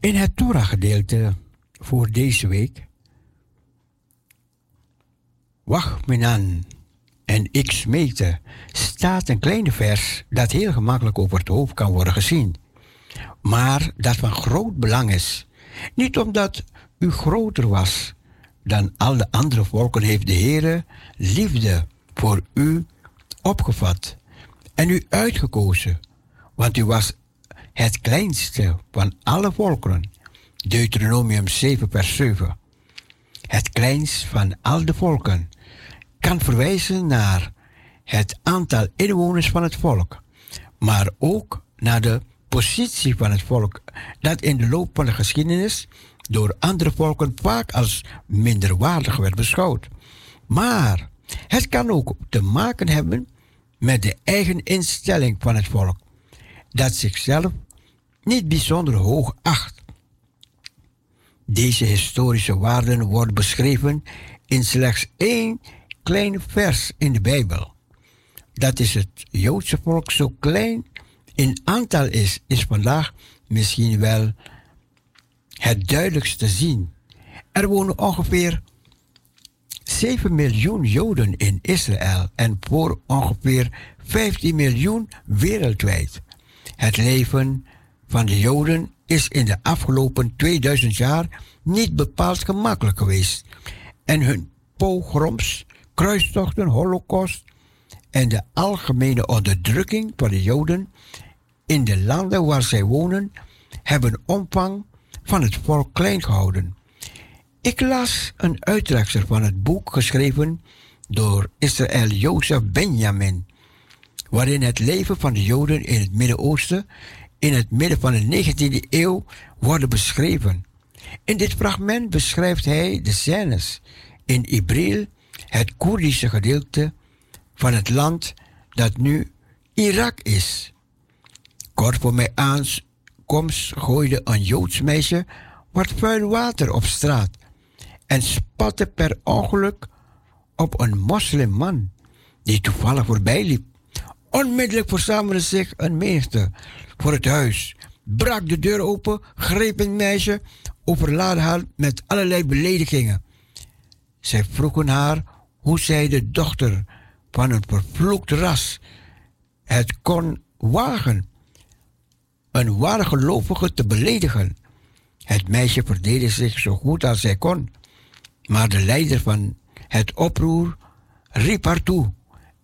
In het Torah-gedeelte voor deze week. Aan en ik smeekte, staat een kleine vers dat heel gemakkelijk over het hoofd kan worden gezien, maar dat van groot belang is. Niet omdat u groter was dan al de andere volken, heeft de Heere liefde voor u opgevat en u uitgekozen, want u was het kleinste van alle volkeren. Deuteronomium 7, vers 7. Het kleinst van al de volken kan verwijzen naar het aantal inwoners van het volk, maar ook naar de positie van het volk, dat in de loop van de geschiedenis door andere volken vaak als minderwaardig werd beschouwd. Maar het kan ook te maken hebben met de eigen instelling van het volk, dat zichzelf niet bijzonder hoog acht. Deze historische waarden worden beschreven in slechts één klein vers in de Bijbel. Dat is het Joodse volk zo klein in aantal is, is vandaag misschien wel het duidelijkst te zien. Er wonen ongeveer 7 miljoen Joden in Israël en voor ongeveer 15 miljoen wereldwijd. Het leven van de Joden is in de afgelopen 2000 jaar niet bepaald gemakkelijk geweest. En hun pogroms, kruistochten, holocaust en de algemene onderdrukking van de Joden in de landen waar zij wonen, hebben omvang van het volk klein gehouden. Ik las een uittreksel van het boek geschreven door Israël Jozef Benjamin, waarin het leven van de Joden in het Midden-Oosten in het midden van de 19e eeuw wordt beschreven. In dit fragment beschrijft hij de scènes in Ibril, het Koerdische gedeelte van het land dat nu Irak is. Kort voor mijn aankomst gooide een Joods meisje wat vuil water op straat en spatte per ongeluk op een moslimman die toevallig voorbij liep. Onmiddellijk verzamelde zich een menigte voor het huis, brak de deur open, greep een meisje, overlaadde haar met allerlei beledigingen. Zij vroegen haar hoe zij de dochter van een vervloekt ras het kon wagen een ware gelovige te beledigen. Het meisje verdedigde zich zo goed als zij kon, maar de leider van het oproer riep haar toe: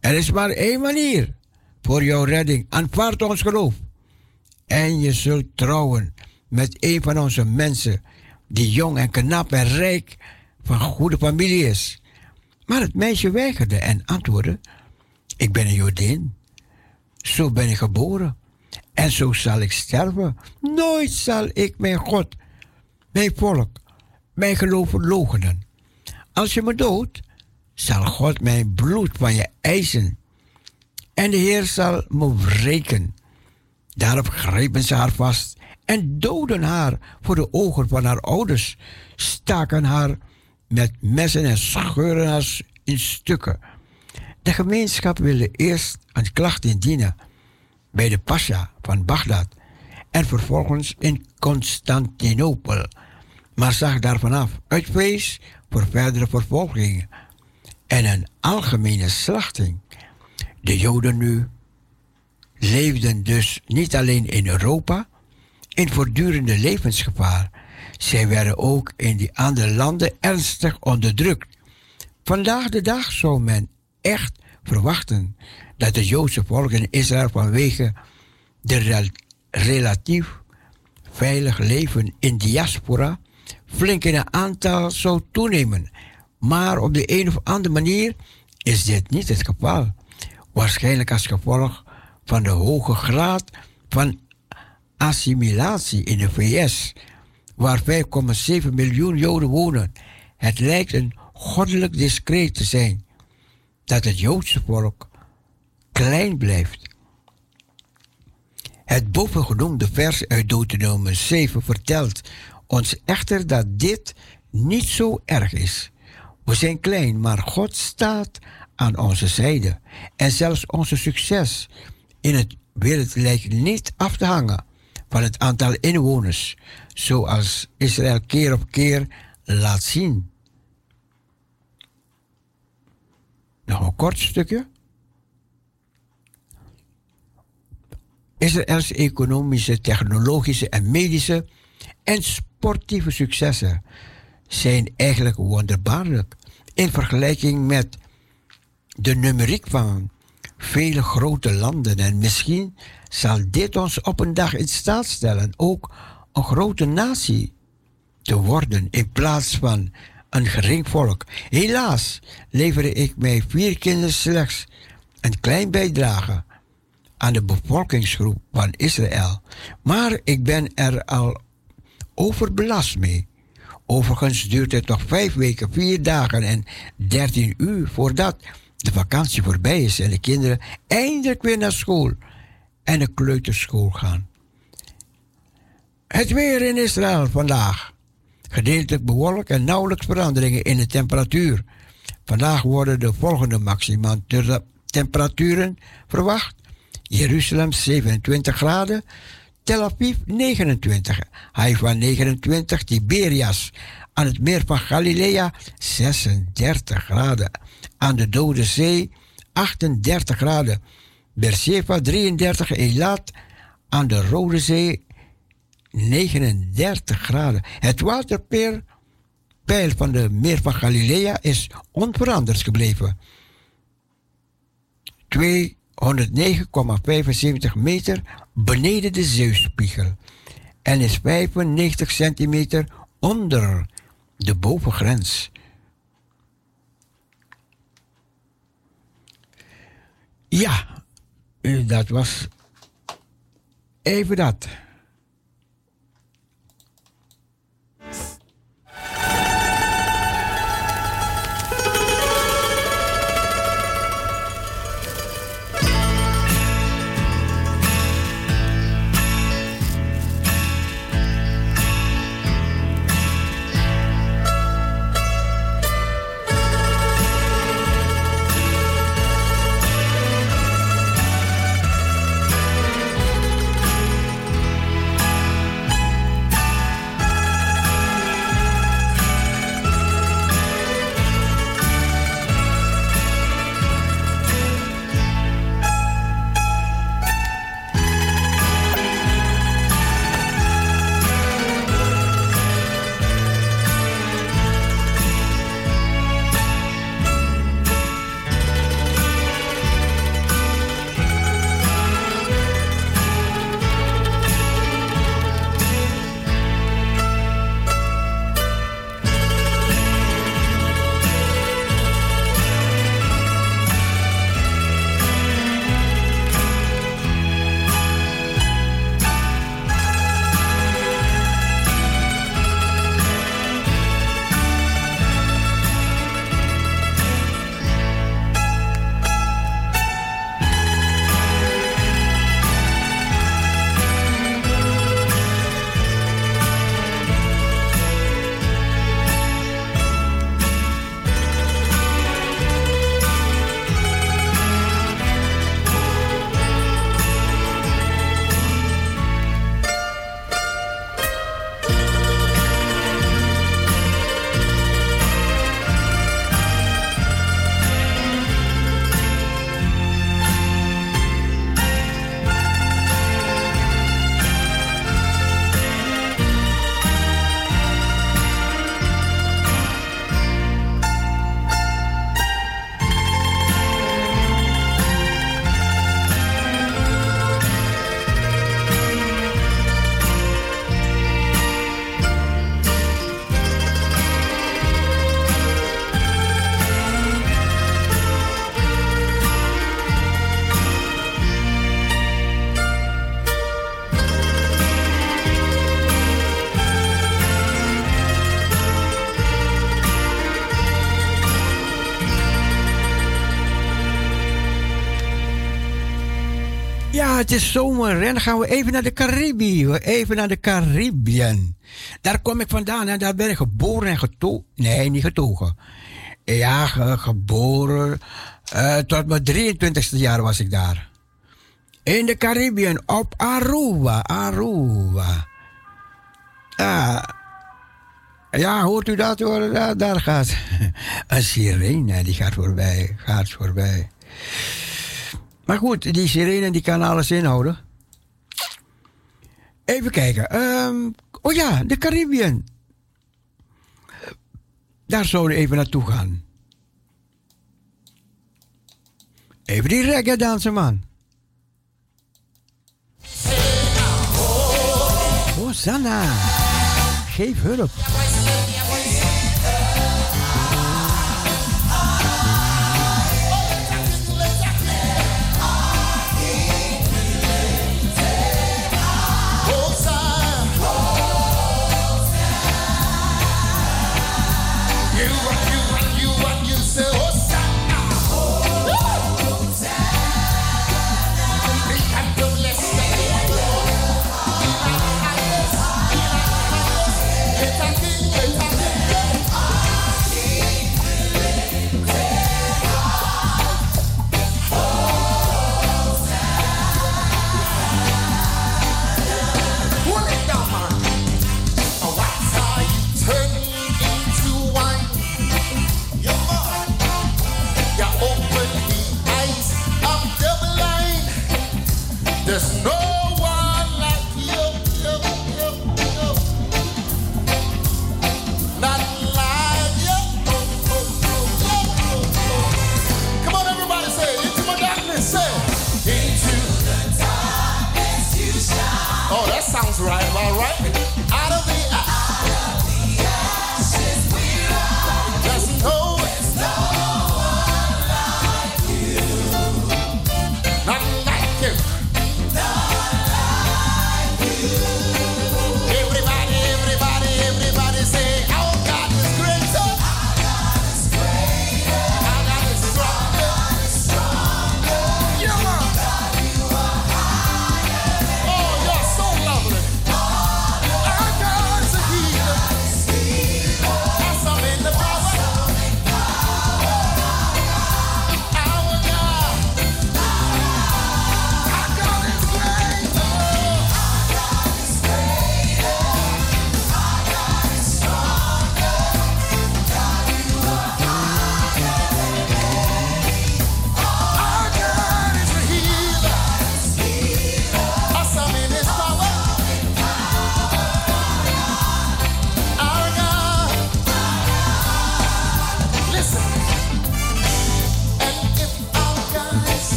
Er is maar één manier voor jouw redding. Aanvaard ons geloof. En je zult trouwen met een van onze mensen die jong en knap en rijk van goede familie is. Maar het meisje weigerde en antwoordde: Ik ben een Jodin. Zo ben ik geboren. En zo zal ik sterven. Nooit zal ik mijn God, mijn volk, mijn geloof logenen. Als je me doodt, zal God mijn bloed van je eisen. En de Heer zal me wreken. Daarop grepen ze haar vast en doden haar voor de ogen van haar ouders, staken haar met messen en scheuren haar in stukken. De gemeenschap wilde eerst een klacht indienen bij de pasha van Bagdad en vervolgens in Constantinopel, maar zag daarvan af uit vrees voor verdere vervolging en een algemene slachting. De Joden nu leefden dus niet alleen in Europa in voortdurende levensgevaar, zij werden ook in die andere landen ernstig onderdrukt. Vandaag de dag zou men echt verwachten dat de Joodse volk in Israël vanwege de rel relatief veilig leven in diaspora flink in een aantal zou toenemen. Maar op de een of andere manier is dit niet het geval. Waarschijnlijk als gevolg van de hoge graad van assimilatie in de VS, waar 5,7 miljoen Joden wonen. Het lijkt een goddelijk discreet te zijn dat het Joodse volk klein blijft. Het bovengenoemde vers uit Deuteronomium 7 vertelt ons echter dat dit niet zo erg is. We zijn klein, maar God staat aan onze zijde. En zelfs onze succes in het wereld lijkt niet af te hangen van het aantal inwoners, zoals Israël keer op keer laat zien. Nog een kort stukje. Israëls economische, technologische en medische en sportieve successen zijn eigenlijk wonderbaarlijk in vergelijking met de numeriek van vele grote landen. En misschien zal dit ons op een dag in staat stellen ook een grote natie te worden in plaats van een gering volk. Helaas leverde ik mijn vier kinderen slechts een klein bijdrage aan de bevolkingsgroep van Israël. Maar ik ben er al overbelast mee. Overigens duurt het nog vijf weken, vier dagen en dertien uur voordat de vakantie voorbij is en de kinderen eindelijk weer naar school en de kleuterschool gaan. Het weer in Israël vandaag. Gedeeltelijk bewolkt en nauwelijks veranderingen in de temperatuur. Vandaag worden de volgende maximum temperaturen verwacht. Jeruzalem 27 graden, Tel Aviv 29, Haifa 29, Tiberias aan het meer van Galilea 36 graden, aan de Dode Zee 38 graden, Beersheba 33, Elat aan de Rode Zee 39 graden. Het waterpeil peil van de meer van Galilea is onveranderd gebleven. 209,75 meter beneden de zeespiegel en is 95 centimeter onder de bovengrens. Ja, dat was even dat. Het is zomer en dan gaan we even naar de Caribië. Even naar de Caribbean. Daar kom ik vandaan en daar ben ik geboren en getogen. Nee, niet getogen. Ja, ge- geboren. eh, tot mijn 23ste jaar was ik daar. In de Caribbean, op Aruba, Aruba. Ja, ja hoort u dat hoor? Daar, daar gaat een sirene, die gaat voorbij, gaat voorbij. Maar goed, die sirene die kan alles inhouden. Even kijken. ehm, oh ja, de Caribbean. Daar zouden we even naartoe gaan. Even die reggae dansen, man. Hosanna. Geef hulp.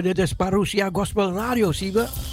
Siebe. Dit is Parousia Gospel Radio, Siebe. You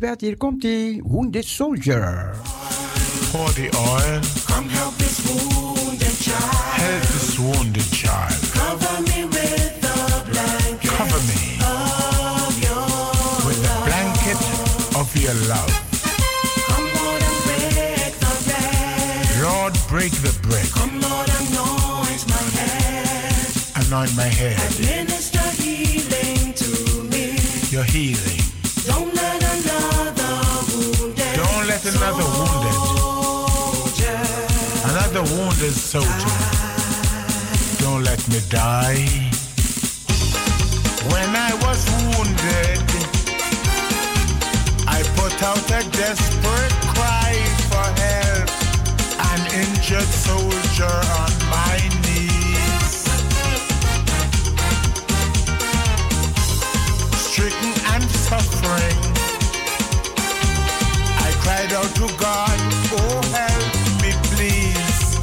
Lisbeth, hier komt. Wounded Soldier. Pour the oil. Come help this wounded child. Help this wounded child. Cover me with the blanket. Cover me. Of your love. With the blanket of your love. Come Lord and break the bread. Lord, break the bread. Come Lord, anoint my head. Anoint my head. Administer healing to me. Your healing. another wounded, another wounded soldier. Don't let me die. When I was wounded, I put out a desperate cry for help. An injured soldier on my knees. Stricken and suffering out to God, oh help me please.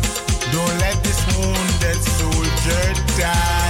Don't let this wounded soldier die.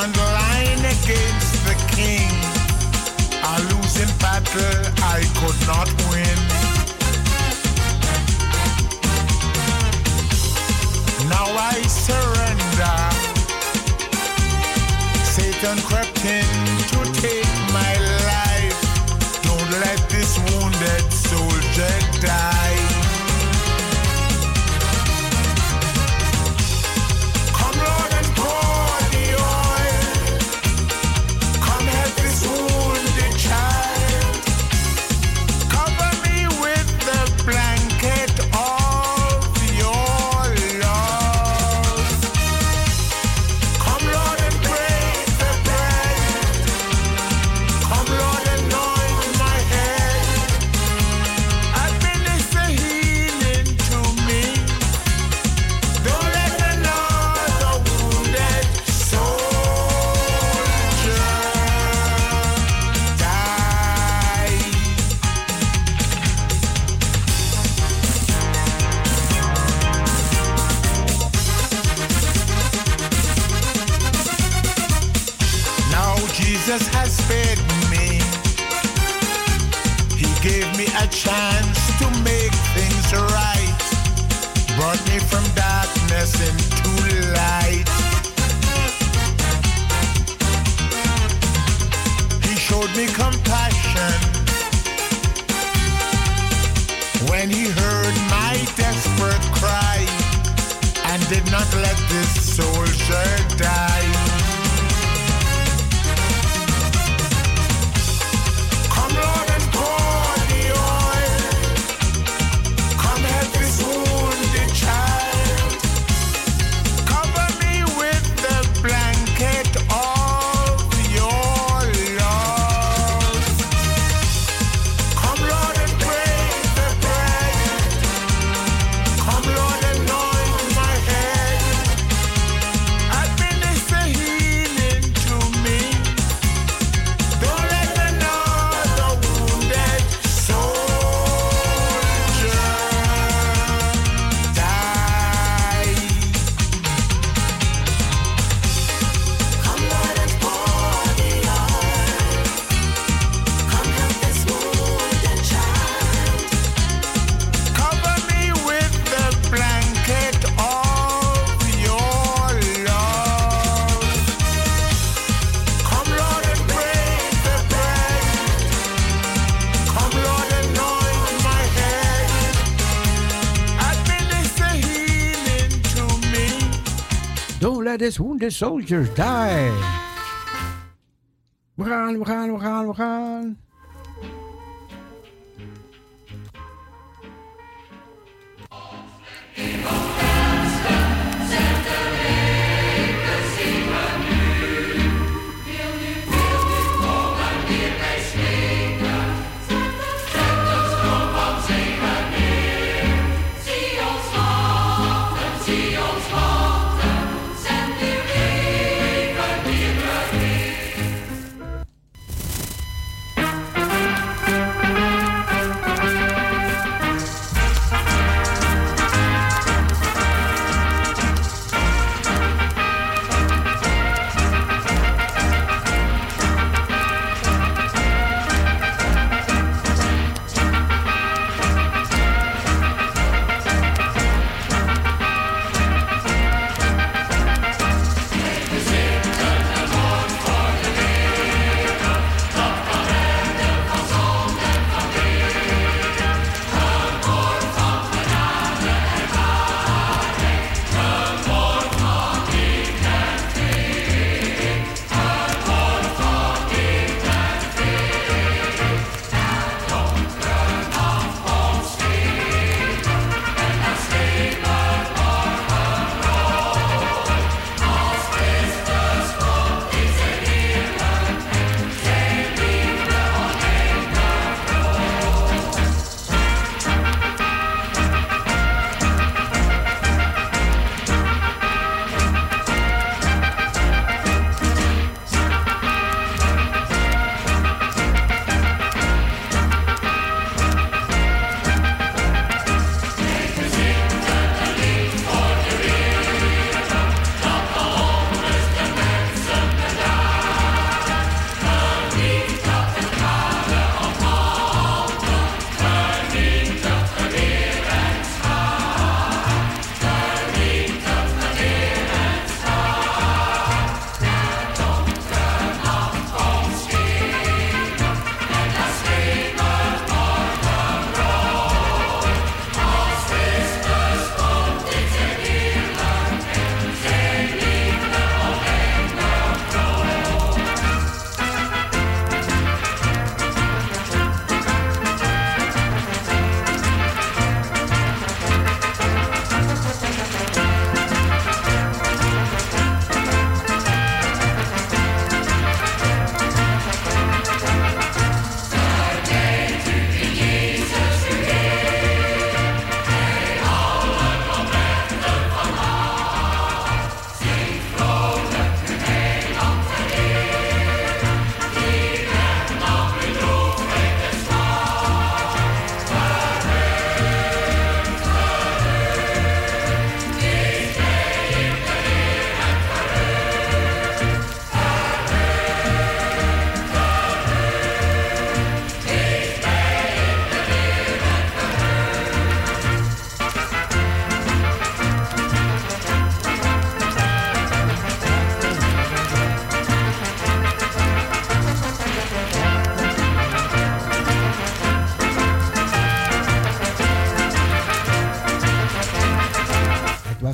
stand line against the king. A losing battle I could not win. Now I surrender. Satan crept in this wounded soldiers die.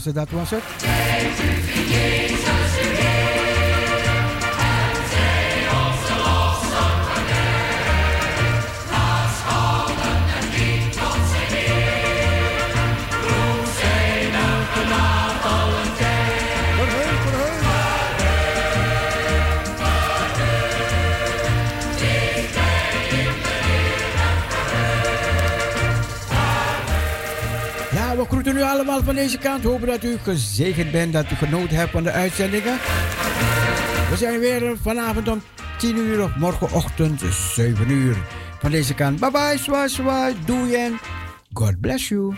Laatste, dat was het. Van deze kant. Hopen dat u gezegend bent, dat u genoten hebt van de uitzendingen. We zijn weer vanavond om 10 uur of morgenochtend 7 uur. Van deze kant, bye bye, zwaai, zwaai, doei en God bless you.